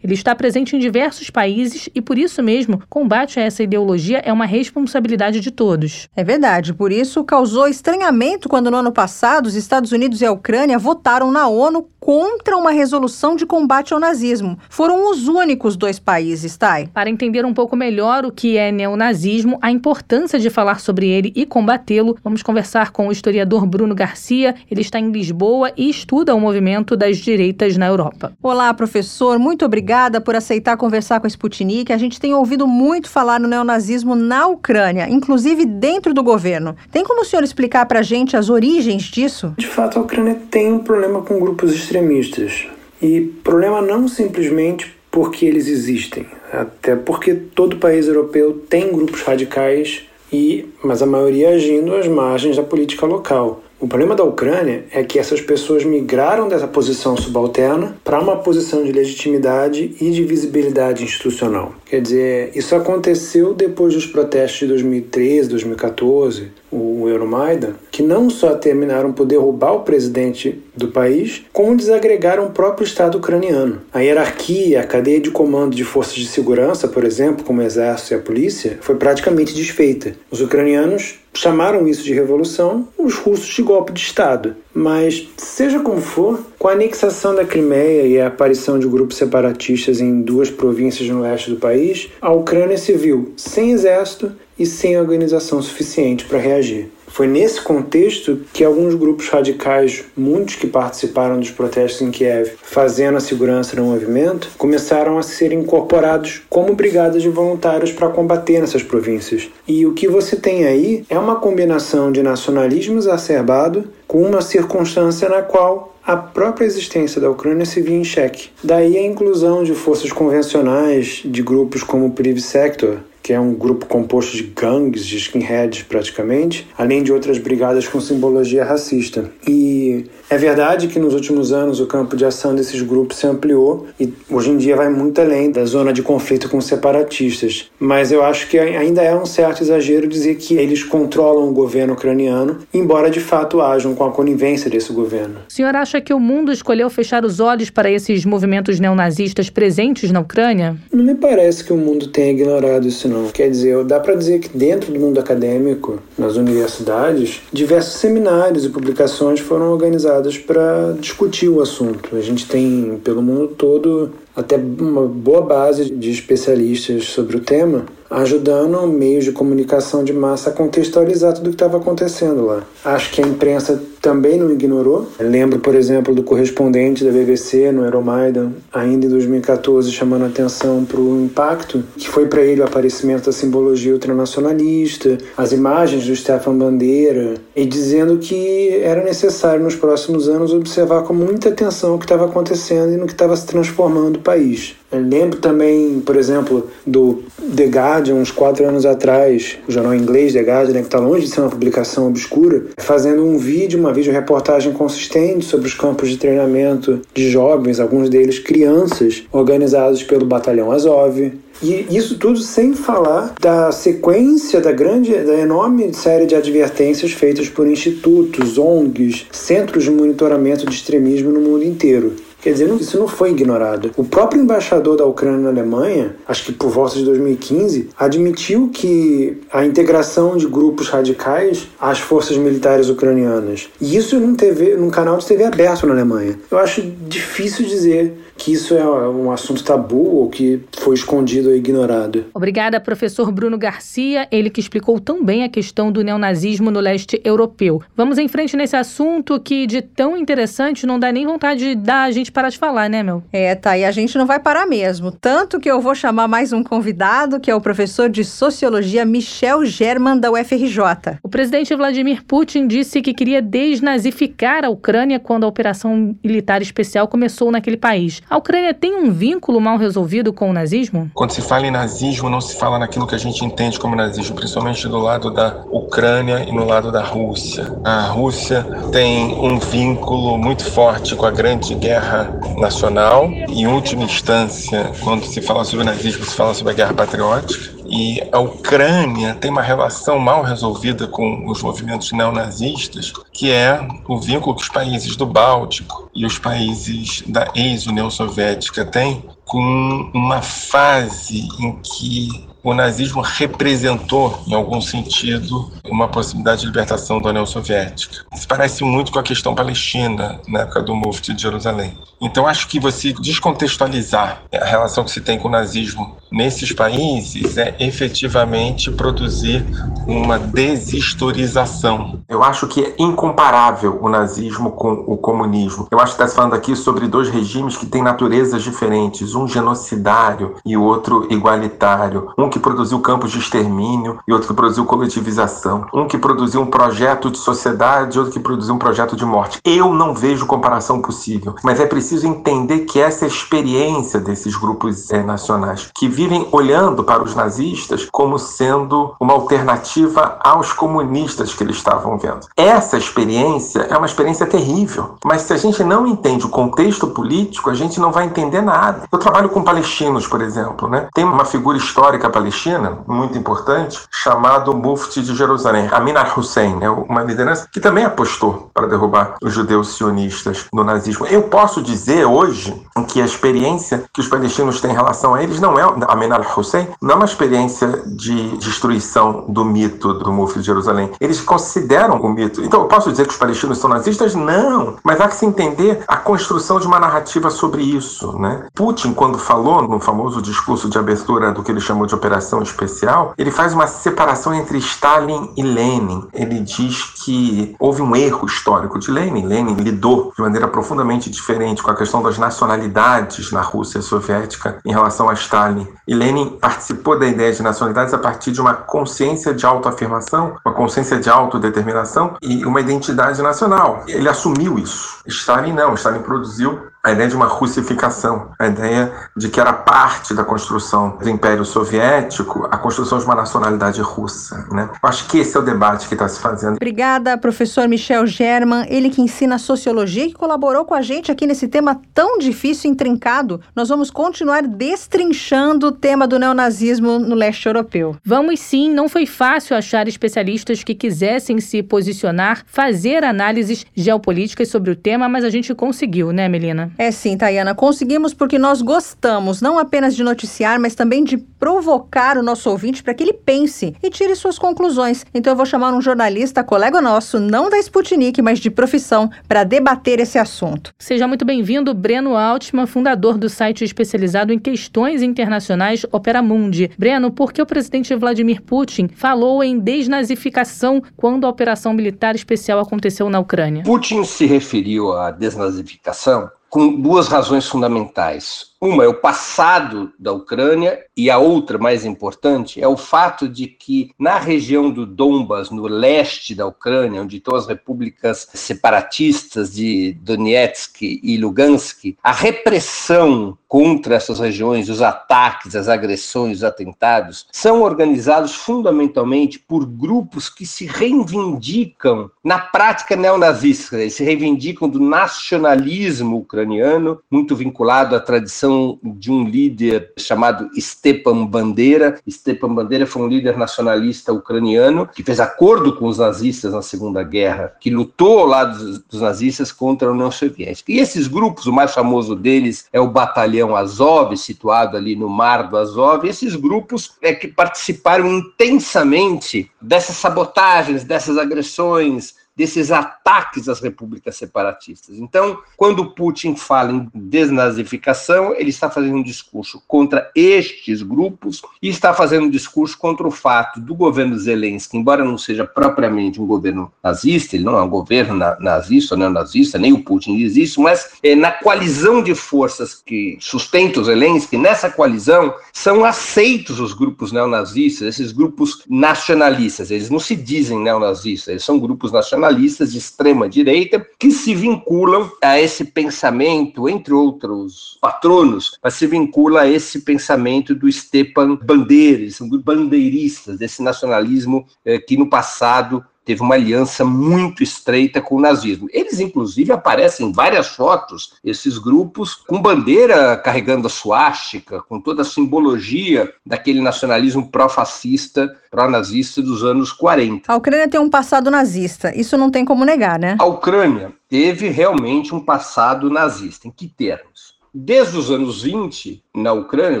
Ele está presente em diversos países e, por isso mesmo, combate a essa ideologia é uma responsabilidade de todos. É verdade, por isso causou estranhamento quando no ano passado os Estados Unidos e a Ucrânia votaram na ONU contra uma resolução de combate ao nazismo. Foram os únicos dois países, Thay. Para entender um pouco melhor o que é neonazismo, a importância de falar sobre ele e combatê-lo, vamos conversar com o historiador Bruno Garcia. Ele está em Lisboa e estuda o movimento das direitas na Europa. Olá, professor. Muito obrigada por aceitar conversar com a Sputnik. A gente tem ouvido muito falar no neonazismo na Ucrânia, inclusive dentro do governo. Tem como o senhor explicar para a gente as origens disso? De fato, a Ucrânia tem um problema com grupos extremistas. E problema não simplesmente porque eles existem, até porque todo país europeu tem grupos radicais e mas a maioria agindo às margens da política local. O problema da Ucrânia é que essas pessoas migraram dessa posição subalterna para uma posição de legitimidade e de visibilidade institucional. Quer dizer, isso aconteceu depois dos protestos de 2013, 2014, o Euromaidan, que não só terminaram por derrubar o presidente do país, como desagregaram o próprio Estado ucraniano. A hierarquia, a cadeia de comando de forças de segurança, por exemplo, como o exército e a polícia, foi praticamente desfeita. Os ucranianos chamaram isso de revolução, os russos de golpe de Estado. Mas, seja como for, com a anexação da Crimeia e a aparição de grupos separatistas em duas províncias no leste do país, a Ucrânia se viu sem exército e sem organização suficiente para reagir. Foi nesse contexto que alguns grupos radicais, muitos que participaram dos protestos em Kiev, fazendo a segurança no movimento, começaram a ser incorporados como brigadas de voluntários para combater nessas províncias. E o que você tem aí é uma combinação de nacionalismo exacerbado com uma circunstância na qual a própria existência da Ucrânia se via em xeque. Daí a inclusão de forças convencionais de grupos como o Priv Sector, que é um grupo composto de gangues, de skinheads praticamente, além de outras brigadas com simbologia racista. E é verdade que nos últimos anos o campo de ação desses grupos se ampliou e hoje em dia vai muito além da zona de conflito com separatistas. Mas eu acho que ainda é um certo exagero dizer que eles controlam o governo ucraniano, embora de fato hajam com a conivência desse governo. O senhor acha que o mundo escolheu fechar os olhos para esses movimentos neonazistas presentes na Ucrânia? Não me parece que o mundo tenha ignorado isso não. Quer dizer, dá para dizer que dentro do mundo acadêmico, nas universidades, diversos seminários e publicações foram organizadas para discutir o assunto. A gente tem, pelo mundo todo, até uma boa base de especialistas sobre o tema ajudando meios de comunicação de massa a contextualizar tudo o que estava acontecendo lá. Acho que a imprensa também não ignorou. Lembro, por exemplo, do correspondente da BBC no Euromaidan, ainda em 2014, chamando atenção para o impacto que foi para ele o aparecimento da simbologia ultranacionalista, as imagens do Stefan Bandeira, e dizendo que era necessário nos próximos anos observar com muita atenção o que estava acontecendo e no que estava se transformando o país. Eu lembro também, por exemplo, do The Guardian, uns quatro anos atrás, o jornal inglês The Guardian, né, que está longe de ser uma publicação obscura, fazendo um vídeo, uma videoreportagem consistente sobre os campos de treinamento de jovens, alguns deles crianças, organizados pelo Batalhão Azov. E isso tudo sem falar da sequência da grande, da enorme série de advertências feitas por institutos, ONGs, centros de monitoramento de extremismo no mundo inteiro. Quer dizer, isso não foi ignorado. O próprio embaixador da Ucrânia na Alemanha, acho que por volta de 2015, admitiu que a integração de grupos radicais às forças militares ucranianas. E isso num, TV, num canal de TV aberto na Alemanha. Eu acho difícil dizer que isso é um assunto tabu ou que foi escondido ou ignorado. Obrigada, professor Bruno Garcia, ele que explicou tão bem a questão do neonazismo no leste europeu. Vamos em frente nesse assunto que de tão interessante não dá nem vontade de dar a gente parar de falar, né, meu? É, tá, e a gente não vai parar mesmo. Tanto que eu vou chamar mais um convidado, que é o professor de Sociologia Michel German, da UFRJ. O presidente Vladimir Putin disse que queria desnazificar a Ucrânia quando a operação militar especial começou naquele país. A Ucrânia tem um vínculo mal resolvido com o nazismo? Quando se fala em nazismo, não se fala naquilo que a gente entende como nazismo, principalmente do lado da Ucrânia e no lado da Rússia. A Rússia tem um vínculo muito forte com a Grande Guerra Nacional. Em última instância, quando se fala sobre nazismo, se fala sobre a Guerra Patriótica. E a Ucrânia tem uma relação mal resolvida com os movimentos neonazistas, que é o vínculo que os países do Báltico e os países da ex-União Soviética têm com uma fase em que o nazismo representou, em algum sentido, uma possibilidade de libertação da União Soviética. Isso parece muito com a questão palestina, na época do Mufti de Jerusalém. Então, acho que você descontextualizar a relação que se tem com o nazismo nesses países é efetivamente produzir uma deshistorização. Eu acho que é incomparável o nazismo com o comunismo. Eu acho que está falando aqui sobre dois regimes que têm naturezas diferentes, um genocidário e outro igualitário. Um que produziu campos de extermínio e outro que produziu coletivização. Um que produziu um projeto de sociedade outro que produziu um projeto de morte. Eu não vejo comparação possível, mas é preciso entender que essa experiência desses grupos é, nacionais que vivem olhando para os nazistas como sendo uma alternativa aos comunistas que eles estavam vendo. Essa experiência é uma experiência terrível, mas se a gente não entende o contexto político, a gente não vai entender nada. Eu trabalho com palestinos, por exemplo, né? Tem uma figura histórica palestina muito importante chamado Mufti de Jerusalém, Amin al-Hussein, né? uma liderança que também apostou para derrubar os judeus sionistas no nazismo. Eu posso dizer hoje que a experiência que os palestinos têm em relação a eles não é Amin al-Hussein, não é uma experiência de destruição do mito do Mufti de Jerusalém. Eles consideram o mito. Então, eu posso dizer que os palestinos são nazistas? Não. Mas há que se entender a construção de uma narrativa sobre isso. Né? Putin, quando falou no famoso discurso de abertura do que ele chamou de operação especial, ele faz uma separação entre Stalin e Lenin. Ele diz que houve um erro histórico de Lenin. Lenin lidou de maneira profundamente diferente com a questão das nacionalidades na Rússia soviética em relação a Stalin. E Lenin participou da ideia de nacionalidades a partir de uma consciência de autoafirmação, uma consciência de autodeterminação e uma identidade nacional. Ele assumiu isso. Stalin não. Stalin produziu a ideia de uma russificação, a ideia de que era parte da construção do Império Soviético a construção de uma nacionalidade russa. Né? Eu acho que esse é o debate que está se fazendo. Obrigada, professor Michel German, ele que ensina sociologia e que colaborou com a gente aqui nesse tema tão difícil e intrincado. Nós vamos continuar destrinchando o tema do neonazismo no leste europeu. Vamos sim, não foi fácil achar especialistas que quisessem se posicionar, fazer análises geopolíticas sobre o tema, mas a gente conseguiu, né, Melina? É sim, Tayana. Conseguimos porque nós gostamos não apenas de noticiar, mas também de provocar o nosso ouvinte para que ele pense e tire suas conclusões. Então eu vou chamar um jornalista, colega nosso, não da Sputnik, mas de profissão, para debater esse assunto. Seja muito bem-vindo, Breno Altman, fundador do site especializado em questões internacionais Operamundi. Breno, por que o presidente Vladimir Putin falou em desnazificação quando a operação militar especial aconteceu na Ucrânia? Putin se referiu à desnazificação com duas razões fundamentais. Uma é o passado da Ucrânia e a outra, mais importante, é o fato de que na região do Donbas, no leste da Ucrânia, onde estão as repúblicas separatistas de Donetsk e Lugansk, a repressão contra essas regiões, os ataques, as agressões, os atentados, são organizados fundamentalmente por grupos que se reivindicam na prática neonazista, se reivindicam do nacionalismo ucraniano, muito vinculado à tradição de um líder chamado Stepan Bandera. Stepan Bandera foi um líder nacionalista ucraniano que fez acordo com os nazistas na Segunda Guerra, que lutou ao lado dos, dos nazistas contra a União Soviética. E esses grupos, o mais famoso deles é o Batalhão Azov, situado ali no Mar do Azov. Esses grupos é que participaram intensamente dessas sabotagens, dessas agressões, desses ataques às repúblicas separatistas. Então, quando Putin fala em desnazificação, ele está fazendo um discurso contra estes grupos e está fazendo um discurso contra o fato do governo Zelensky, embora não seja propriamente um governo nazista, ele não é um governo nazista ou neonazista, nem o Putin diz isso, mas é, na coalizão de forças que sustenta o Zelensky, nessa coalizão são aceitos os grupos neonazistas, esses grupos nacionalistas, eles não se dizem neonazistas, eles são grupos nacionalistas nacionalistas de extrema direita que se vinculam a esse pensamento, entre outros patronos, mas se vincula a esse pensamento do Stepan Bandeira, eles são bandeiristas desse nacionalismo eh, que no passado teve uma aliança muito estreita com o nazismo. Eles, inclusive, aparecem em várias fotos, esses grupos, com bandeira carregando a suástica, com toda a simbologia daquele nacionalismo pró-fascista, pró-nazista dos anos 40. A Ucrânia tem um passado nazista, isso não tem como negar, né? A Ucrânia teve realmente um passado nazista. Em que termos? Desde os anos 20, na Ucrânia,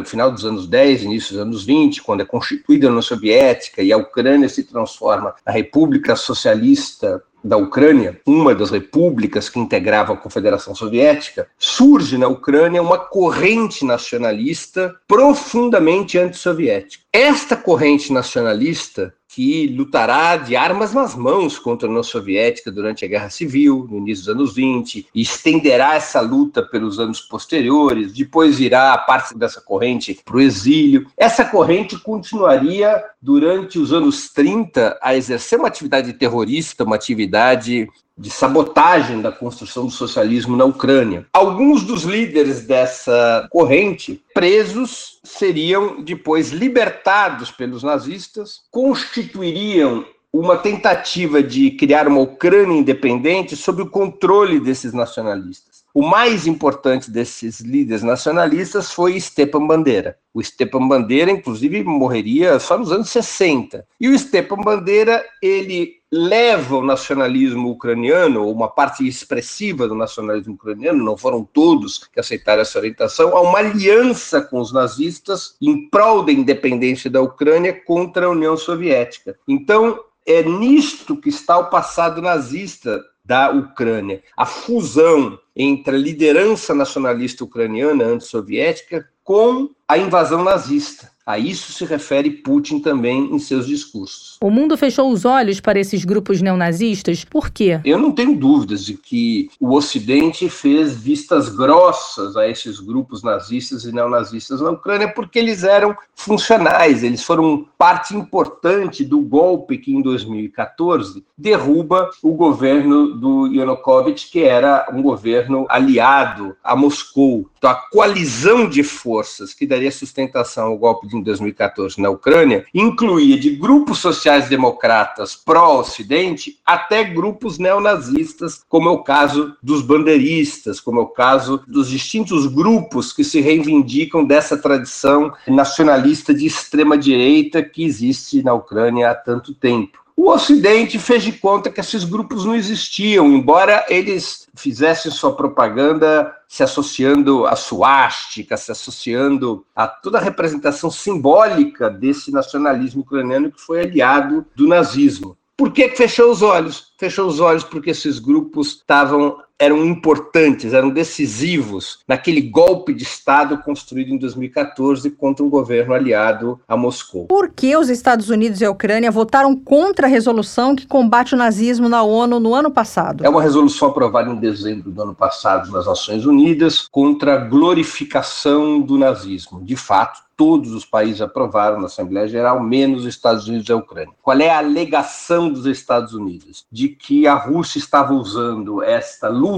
no final dos anos 10, início dos anos 20, quando é constituída a União Soviética e a Ucrânia se transforma na República Socialista da Ucrânia, uma das repúblicas que integrava a Confederação Soviética, surge na Ucrânia uma corrente nacionalista profundamente antissoviética. Esta corrente nacionalista que lutará de armas nas mãos contra a União Soviética durante a Guerra Civil, no início dos anos 20, e estenderá essa luta pelos anos posteriores, depois irá parte dessa corrente para o exílio. Essa corrente continuaria durante os anos 30 a exercer uma atividade terrorista, uma atividade de sabotagem da construção do socialismo na Ucrânia. Alguns dos líderes dessa corrente presos seriam depois libertados pelos nazistas, constituiriam uma tentativa de criar uma Ucrânia independente sob o controle desses nacionalistas. O mais importante desses líderes nacionalistas foi Stepan Bandeira. O Stepan Bandeira, inclusive, morreria só nos anos 60. E o Stepan Bandeira, ele leva o nacionalismo ucraniano, ou uma parte expressiva do nacionalismo ucraniano, não foram todos que aceitaram essa orientação, a uma aliança com os nazistas em prol da independência da Ucrânia contra a União Soviética. Então, é nisto que está o passado nazista da Ucrânia. A fusão entre a liderança nacionalista ucraniana antissoviética com a invasão nazista. A isso se refere Putin também em seus discursos. O mundo fechou os olhos para esses grupos neonazistas, por quê? Eu não tenho dúvidas de que o Ocidente fez vistas grossas a esses grupos nazistas e neonazistas na Ucrânia, porque eles eram funcionais, eles foram parte importante do golpe que em 2014 derruba o governo do Yanukovych, que era um governo aliado a Moscou. Então, a coalizão de forças que daria sustentação ao golpe de 2014 na Ucrânia incluía de grupos sociais-democratas pró-Ocidente até grupos neonazistas, como é o caso dos bandeiristas, como é o caso dos distintos grupos que se reivindicam dessa tradição nacionalista de extrema-direita que existe na Ucrânia há tanto tempo. O Ocidente fez de conta que esses grupos não existiam, embora eles fizessem sua propaganda se associando à suástica, se associando a toda a representação simbólica desse nacionalismo ucraniano que foi aliado do nazismo. Por que fechou os olhos? Fechou os olhos porque esses grupos estavam eram importantes, eram decisivos naquele golpe de Estado construído em 2014 contra o governo aliado a Moscou. Por que os Estados Unidos e a Ucrânia votaram contra a resolução que combate o nazismo na ONU no ano passado? É uma resolução aprovada em dezembro do ano passado nas Nações Unidas contra a glorificação do nazismo. De fato, todos os países aprovaram na Assembleia Geral, menos os Estados Unidos e a Ucrânia. Qual é a alegação dos Estados Unidos? De que a Rússia estava usando esta luta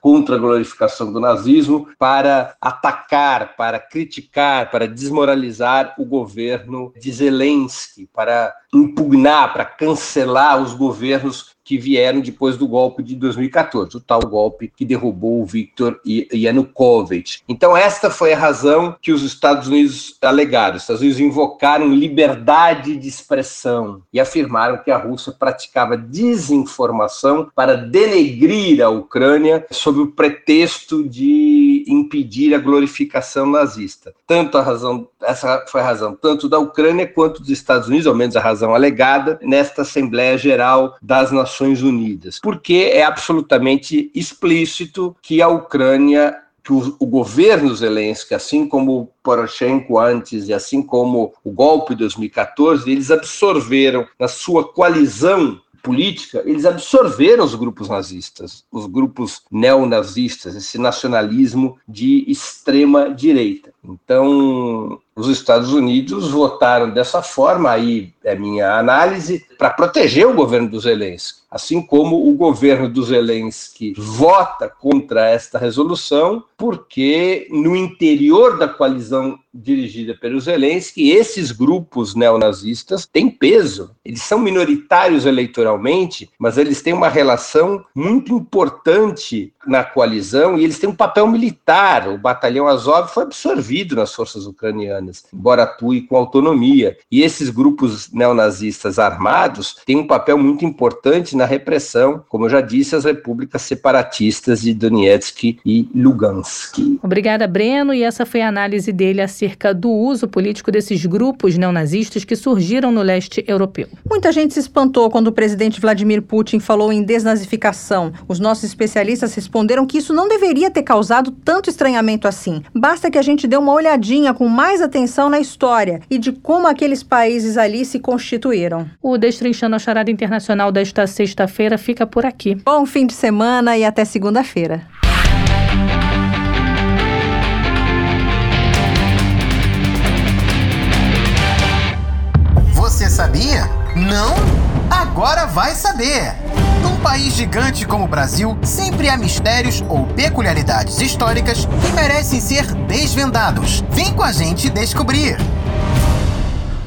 contra a glorificação do nazismo para atacar, para criticar, para desmoralizar o governo de Zelensky, para impugnar, para cancelar os governos que vieram depois do golpe de 2014, o tal golpe que derrubou o Viktor Yanukovych. Então, esta foi a razão que os Estados Unidos alegaram. Os Estados Unidos invocaram liberdade de expressão e afirmaram que a Rússia praticava desinformação para denegrir a Ucrânia sob o pretexto de impedir a glorificação nazista. Tanto a razão, essa foi a razão tanto da Ucrânia quanto dos Estados Unidos, ao menos a razão alegada, nesta Assembleia Geral das Nações Unidas, porque é absolutamente explícito que a Ucrânia que o, o, governo Zelensky, assim como Poroshenko antes e assim como o golpe de 2014, eles absorveram na sua coalizão política, eles absorveram os grupos nazistas, os grupos neonazistas, esse nacionalismo de extrema direita. Então, os Estados Unidos votaram dessa forma, aí é minha análise, para proteger o governo do Zelensky. Assim como o governo do Zelensky vota contra esta resolução, porque no interior da coalizão dirigida pelo Zelensky, esses grupos neonazistas têm peso. Eles são minoritários eleitoralmente, mas eles têm uma relação muito importante na coalizão e eles têm um papel militar. O batalhão Azov foi absorvido nas forças ucranianas, embora atue com autonomia. E esses grupos neonazistas armados têm um papel muito importante na repressão, como eu já disse, as repúblicas separatistas de Donetsk e Lugansk. Obrigada, Breno. E essa foi a análise dele acerca do uso político desses grupos neonazistas que surgiram no leste europeu. Muita gente se espantou quando o presidente Vladimir Putin falou em desnazificação. Os nossos especialistas responderam que isso não deveria ter causado tanto estranhamento assim. Basta que a gente dê uma olhadinha com mais atenção na história e de como aqueles países ali se constituíram. O Destrinchando a Charada Internacional desta sexta-feira fica por aqui. Bom fim de semana e até segunda-feira. Você sabia? Não? Agora vai saber! Num país gigante como o Brasil, sempre há mistérios ou peculiaridades históricas que merecem ser desvendados. Vem com a gente descobrir!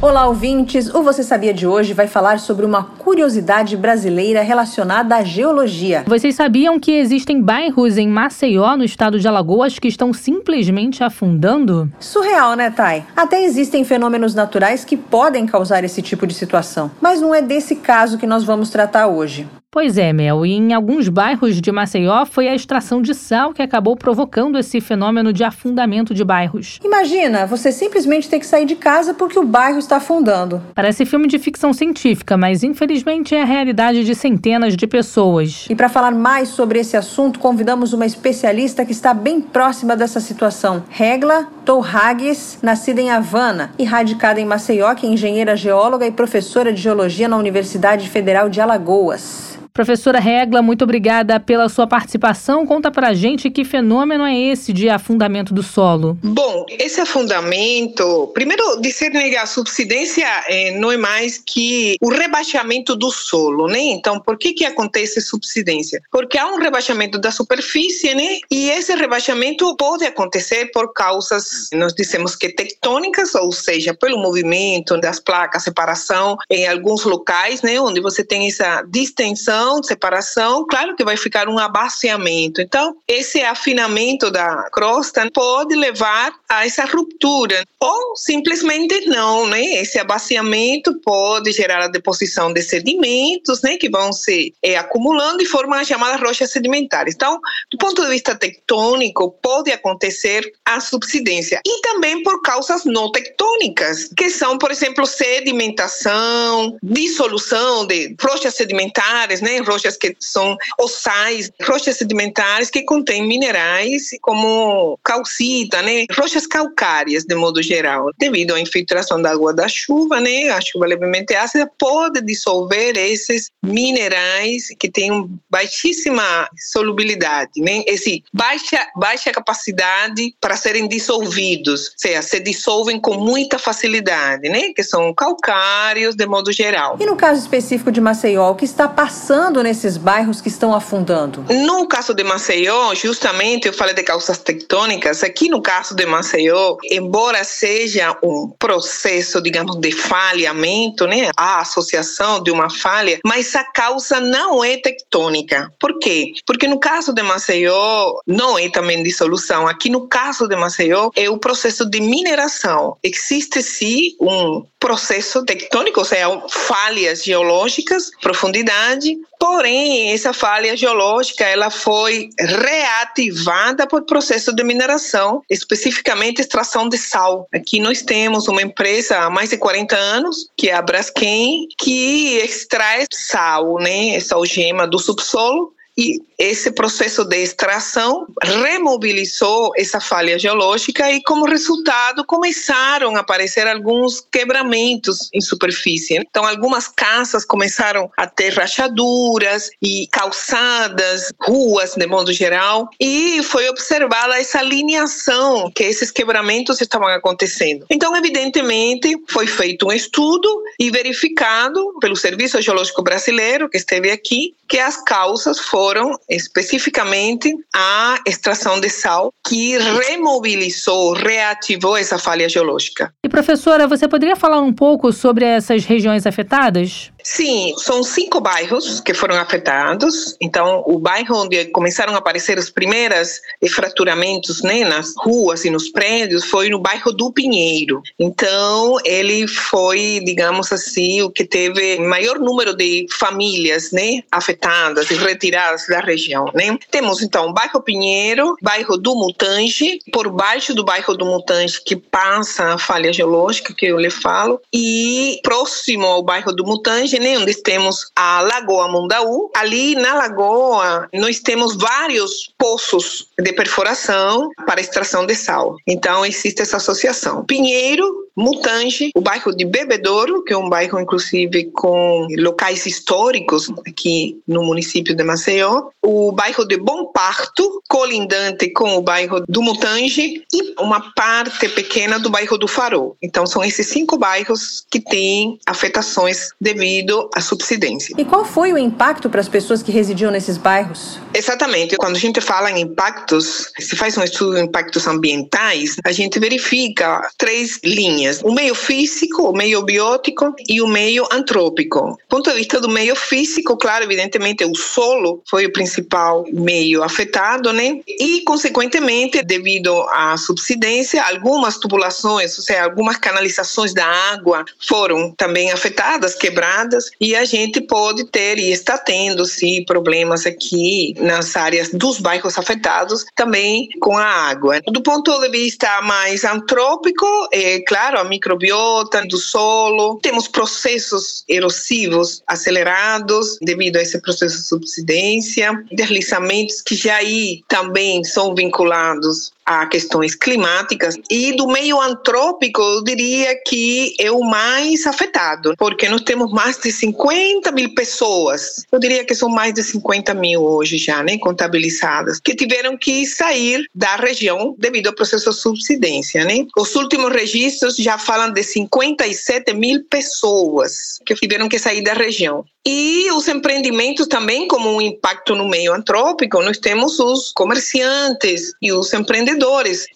Olá, ouvintes! O Você Sabia de hoje vai falar sobre uma curiosidade brasileira relacionada à geologia. Vocês sabiam que existem bairros em Maceió, no estado de Alagoas, que estão simplesmente afundando? Surreal, né, Thay? Até existem fenômenos naturais que podem causar esse tipo de situação, mas não é desse caso que nós vamos tratar hoje. Pois é, Mel, e em alguns bairros de Maceió foi a extração de sal que acabou provocando esse fenômeno de afundamento de bairros. Imagina, você simplesmente ter que sair de casa porque o bairro está afundando. Parece filme de ficção científica, mas infelizmente é a realidade de centenas de pessoas. E para falar mais sobre esse assunto, convidamos uma especialista que está bem próxima dessa situação, Regla Torragues, nascida em Havana e radicada em Maceió, que é engenheira geóloga e professora de geologia na Universidade Federal de Alagoas. Professora Regla, muito obrigada pela sua participação. Conta pra gente que fenômeno é esse de afundamento do solo. Bom, esse afundamento, primeiro que a subsidência eh, não é mais que o rebaixamento do solo, né? Então, por que que acontece subsidência? Porque há um rebaixamento da superfície, né? E esse rebaixamento pode acontecer por causas, nós dizemos que tectônicas, ou seja, pelo movimento das placas, separação em alguns locais, né, onde você tem essa distensão divisão, separação, claro que vai ficar um abaciamento. Então, esse afinamento da crosta pode levar a essa ruptura ou simplesmente não, né? Esse abaciamento pode gerar a deposição de sedimentos, né, que vão se é, acumulando e formam as chamadas rochas sedimentares. Então, do ponto de vista tectônico, pode acontecer a subsidência e também por causas não tectônicas, que são, por exemplo, sedimentação, dissolução de rochas sedimentares, né, rochas que são ossais, rochas sedimentares que contêm minerais como calcita, né, rochas calcárias de modo geral, devido à infiltração da água da chuva, né, a chuva levemente ácida pode dissolver esses minerais que têm baixíssima solubilidade, né, esse baixa baixa capacidade para serem dissolvidos, ou seja, se dissolvem com muita facilidade, né, que são calcários de modo geral. E no caso específico de Maceió, o que está passando nesses bairros que estão afundando? No caso de Maceió, justamente eu falei de causas tectônicas, aqui no caso de Maceió, embora seja um processo, digamos, de falhamento, né, a associação de uma falha, mas a causa não é tectônica. Por quê? Porque no caso de Maceió, não é também dissolução. Aqui no caso de Maceió, é o processo de mineração. Existe sim um processo tectônico, ou seja, falhas geológicas, profundidade, porém essa falha geológica ela foi reativada por processo de mineração, especificamente extração de sal. Aqui nós temos uma empresa há mais de 40 anos, que é a Braskem, que extrai sal, né, essa algema do subsolo e esse processo de extração remobilizou essa falha geológica e, como resultado, começaram a aparecer alguns quebramentos em superfície. Então, algumas casas começaram a ter rachaduras e calçadas, ruas de modo geral, e foi observada essa lineação que esses quebramentos estavam acontecendo. Então, evidentemente, foi feito um estudo e verificado pelo Serviço Geológico Brasileiro, que esteve aqui, que as causas foram especificamente a extração de sal, que remobilizou, reativou essa falha geológica. E professora, você poderia falar um pouco sobre essas regiões afetadas? Sim, são cinco bairros que foram afetados. Então, o bairro onde começaram a aparecer os primeiros fraturamentos né, nas ruas e nos prédios foi no bairro do Pinheiro. Então, ele foi, digamos assim, o que teve maior número de famílias né, afetadas e retiradas da região. Né? Temos, então, o bairro Pinheiro, bairro do Mutange, por baixo do bairro do Mutange, que passa a falha geológica, que eu lhe falo, e próximo ao bairro do Mutange, onde temos a Lagoa Mundaú. Ali na lagoa, nós temos vários poços de perfuração para extração de sal. Então, existe essa associação. Pinheiro, Mutange, o bairro de Bebedouro, que é um bairro, inclusive, com locais históricos aqui no município de Maceió, o bairro de Bom Parto, colindante com o bairro do Mutange, e uma parte pequena do bairro do Farol. Então, são esses cinco bairros que têm afetações devido à subsidência. E qual foi o impacto para as pessoas que residiam nesses bairros? Exatamente. Quando a gente fala em impactos, se faz um estudo de impactos ambientais, a gente verifica três linhas linhas: o meio físico, o meio biótico e o meio antrópico. Do ponto de vista do meio físico, claro, evidentemente o solo foi o principal meio afetado, né? E, consequentemente, devido à subsidência, algumas tubulações, ou seja, algumas canalizações da água foram também afetadas, quebradas, e a gente pode ter e está tendo, sim, problemas aqui nas áreas dos bairros afetados, também com a água. Do ponto de vista mais antrópico, é claro, a microbiota do solo. Temos processos erosivos acelerados devido a esse processo de subsidência, deslizamentos que já aí também são vinculados a questões climáticas e do meio antrópico eu diria que é o mais afetado porque nós temos mais de 50 mil pessoas eu diria que são mais de 50 mil hoje já né contabilizadas que tiveram que sair da região devido ao processo de subsidência né os últimos registros já falam de 57 mil pessoas que tiveram que sair da região. E os empreendimentos também, como um impacto no meio antrópico, nós temos os comerciantes e os empreendedores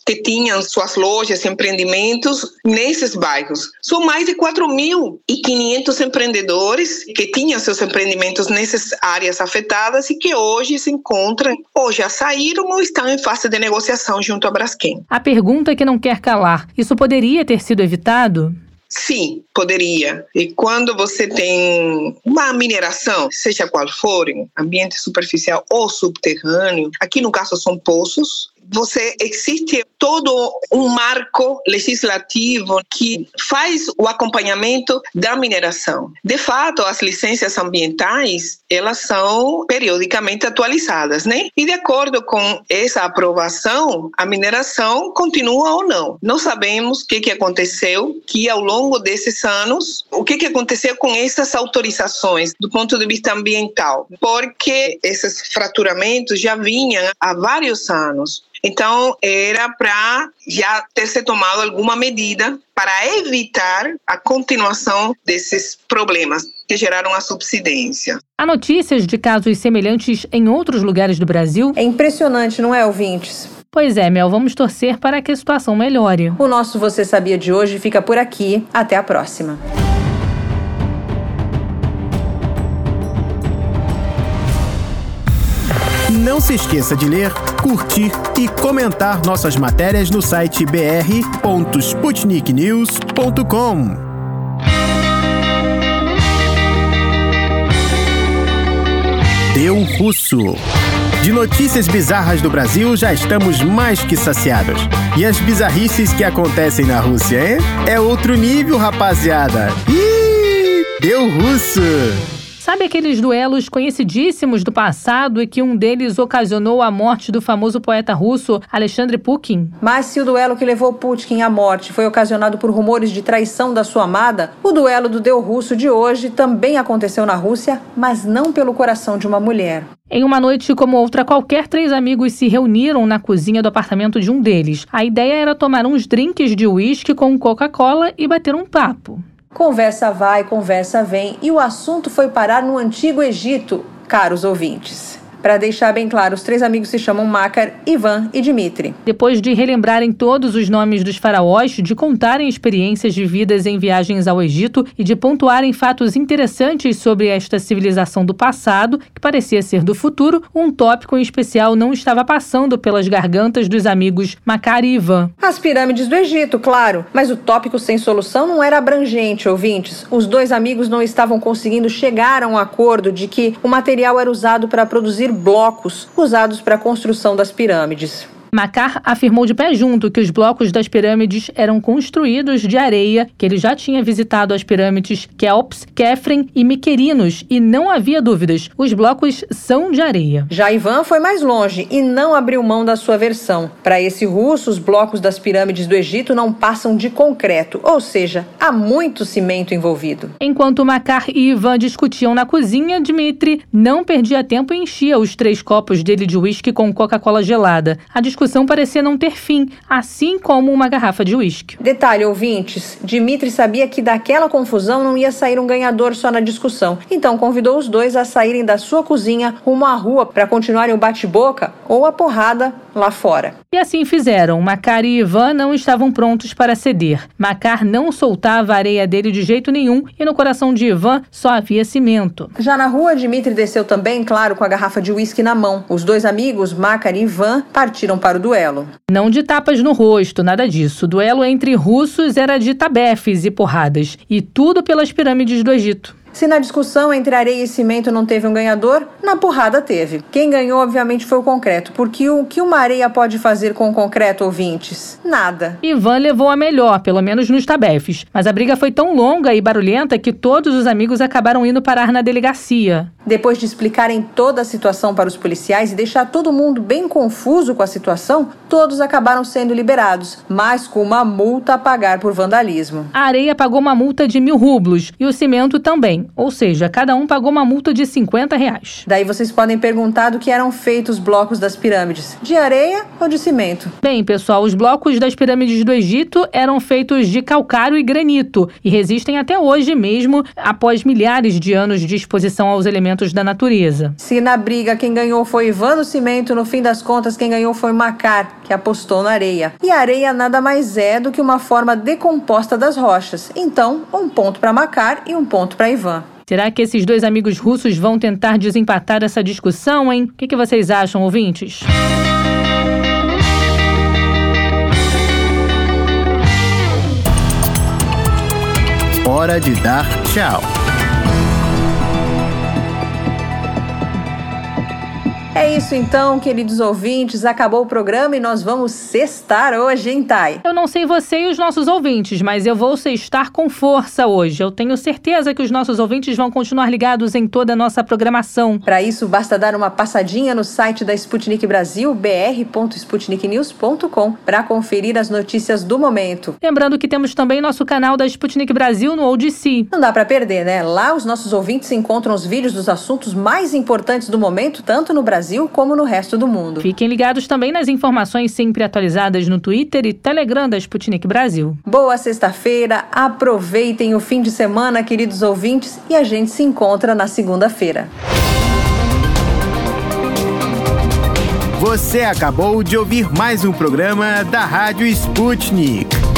que tinham suas lojas, empreendimentos nesses bairros. São mais de 4.500 empreendedores que tinham seus empreendimentos nessas áreas afetadas e que hoje se encontram, ou já saíram ou estão em fase de negociação junto à Braskem. A pergunta que não quer calar: isso poderia ter sido evitado? Sim, poderia. E quando você tem uma mineração, seja qual for, ambiente superficial ou subterrâneo, aqui no caso são poços, você existe todo um marco legislativo que faz o acompanhamento da mineração. De fato, as licenças ambientais, elas são periodicamente atualizadas, né? E de acordo com essa aprovação, a mineração continua ou não. Não sabemos o que, que aconteceu, que ao longo desses anos, o que, que aconteceu com essas autorizações do ponto de vista ambiental, porque esses fraturamentos já vinham há vários anos. Então, era para já ter se tomado alguma medida para evitar a continuação desses problemas que geraram a subsidência. Há notícias de casos semelhantes em outros lugares do Brasil? É impressionante, não é, ouvintes? Pois é, Mel, vamos torcer para que a situação melhore. O nosso Você Sabia de hoje fica por aqui. Até a próxima. Não se esqueça de ler, curtir e comentar nossas matérias no site br.sputniknews.com. Deu Russo. De notícias bizarras do Brasil já estamos mais que saciados. E as bizarrices que acontecem na Rússia, hein? É outro nível, rapaziada. Ih, deu russo! Sabe aqueles duelos conhecidíssimos do passado e que um deles ocasionou a morte do famoso poeta russo Alexandre Pukin? Mas se o duelo que levou Putin à morte foi ocasionado por rumores de traição da sua amada, o duelo do Deu Russo de hoje também aconteceu na Rússia, mas não pelo coração de uma mulher. Em uma noite como outra qualquer, três amigos se reuniram na cozinha do apartamento de um deles. A ideia era tomar uns drinks de uísque com Coca-Cola e bater um papo. Conversa vai, conversa vem, e o assunto foi parar no Antigo Egito, caros ouvintes. Para deixar bem claro, os três amigos se chamam Makar, Ivan e Dmitri. Depois de relembrarem todos os nomes dos faraós, de contarem experiências vividas em viagens ao Egito e de pontuarem fatos interessantes sobre esta civilização do passado, que parecia ser do futuro, um tópico em especial não estava passando pelas gargantas dos amigos Makar e Ivan. As pirâmides do Egito, claro, mas o tópico sem solução não era abrangente, ouvintes. Os dois amigos não estavam conseguindo chegar a um acordo de que o material era usado para produzir blocos usados para a construção das pirâmides. Macar afirmou de pé junto que os blocos das pirâmides eram construídos de areia, que ele já tinha visitado as pirâmides Kelps, Kefren e Miquerinos e não havia dúvidas, os blocos são de areia. Já Ivan foi mais longe e não abriu mão da sua versão. Para esse russo, os blocos das pirâmides do Egito não passam de concreto, ou seja, há muito cimento envolvido. Enquanto Macar e Ivan discutiam na cozinha, Dmitri não perdia tempo e enchia os três copos dele de uísque com Coca-Cola gelada. A discussão parecia não ter fim, assim como uma garrafa de uísque. Detalhe, ouvintes: Dimitri sabia que daquela confusão não ia sair um ganhador só na discussão, então convidou os dois a saírem da sua cozinha rumo à rua para continuarem o bate-boca ou a porrada lá fora. E assim fizeram. Macar e Ivan não estavam prontos para ceder. Macar não soltava a areia dele de jeito nenhum e no coração de Ivan só havia cimento. Já na rua, Dimitri desceu também, claro, com a garrafa de uísque na mão. Os dois amigos, Macar e Ivan, partiram para o duelo. Não de tapas no rosto, nada disso. O duelo entre russos era de tabefes e porradas. E tudo pelas pirâmides do Egito. Se na discussão entre areia e cimento não teve um ganhador, na porrada teve. Quem ganhou, obviamente, foi o concreto, porque o que uma areia pode fazer com o concreto, ouvintes? Nada. Ivan levou a melhor, pelo menos nos tabefes. Mas a briga foi tão longa e barulhenta que todos os amigos acabaram indo parar na delegacia. Depois de explicarem toda a situação para os policiais e deixar todo mundo bem confuso com a situação, todos acabaram sendo liberados, mas com uma multa a pagar por vandalismo. A areia pagou uma multa de mil rublos e o cimento também, ou seja, cada um pagou uma multa de 50 reais. Daí vocês podem perguntar do que eram feitos os blocos das pirâmides, de areia ou de cimento? Bem, pessoal, os blocos das pirâmides do Egito eram feitos de calcário e granito e resistem até hoje mesmo, após milhares de anos de exposição aos elementos da natureza. Se na briga quem ganhou foi Ivan no cimento, no fim das contas quem ganhou foi Macar, que apostou na areia. E a areia nada mais é do que uma forma decomposta das rochas. Então, um ponto para Macar e um ponto para Ivan. Será que esses dois amigos russos vão tentar desempatar essa discussão, hein? O que, que vocês acham, ouvintes? Hora de dar tchau. É isso então, queridos ouvintes. Acabou o programa e nós vamos sextar hoje, hein, Thay? Eu não sei você e os nossos ouvintes, mas eu vou sextar com força hoje. Eu tenho certeza que os nossos ouvintes vão continuar ligados em toda a nossa programação. Para isso, basta dar uma passadinha no site da Sputnik Brasil, br.sputniknews.com, para conferir as notícias do momento. Lembrando que temos também nosso canal da Sputnik Brasil no ODC. Não dá para perder, né? Lá os nossos ouvintes encontram os vídeos dos assuntos mais importantes do momento, tanto no Brasil Brasil como no resto do mundo. Fiquem ligados também nas informações sempre atualizadas no Twitter e Telegram da Sputnik Brasil. Boa sexta-feira, aproveitem o fim de semana, queridos ouvintes, e a gente se encontra na segunda-feira. Você acabou de ouvir mais um programa da Rádio Sputnik.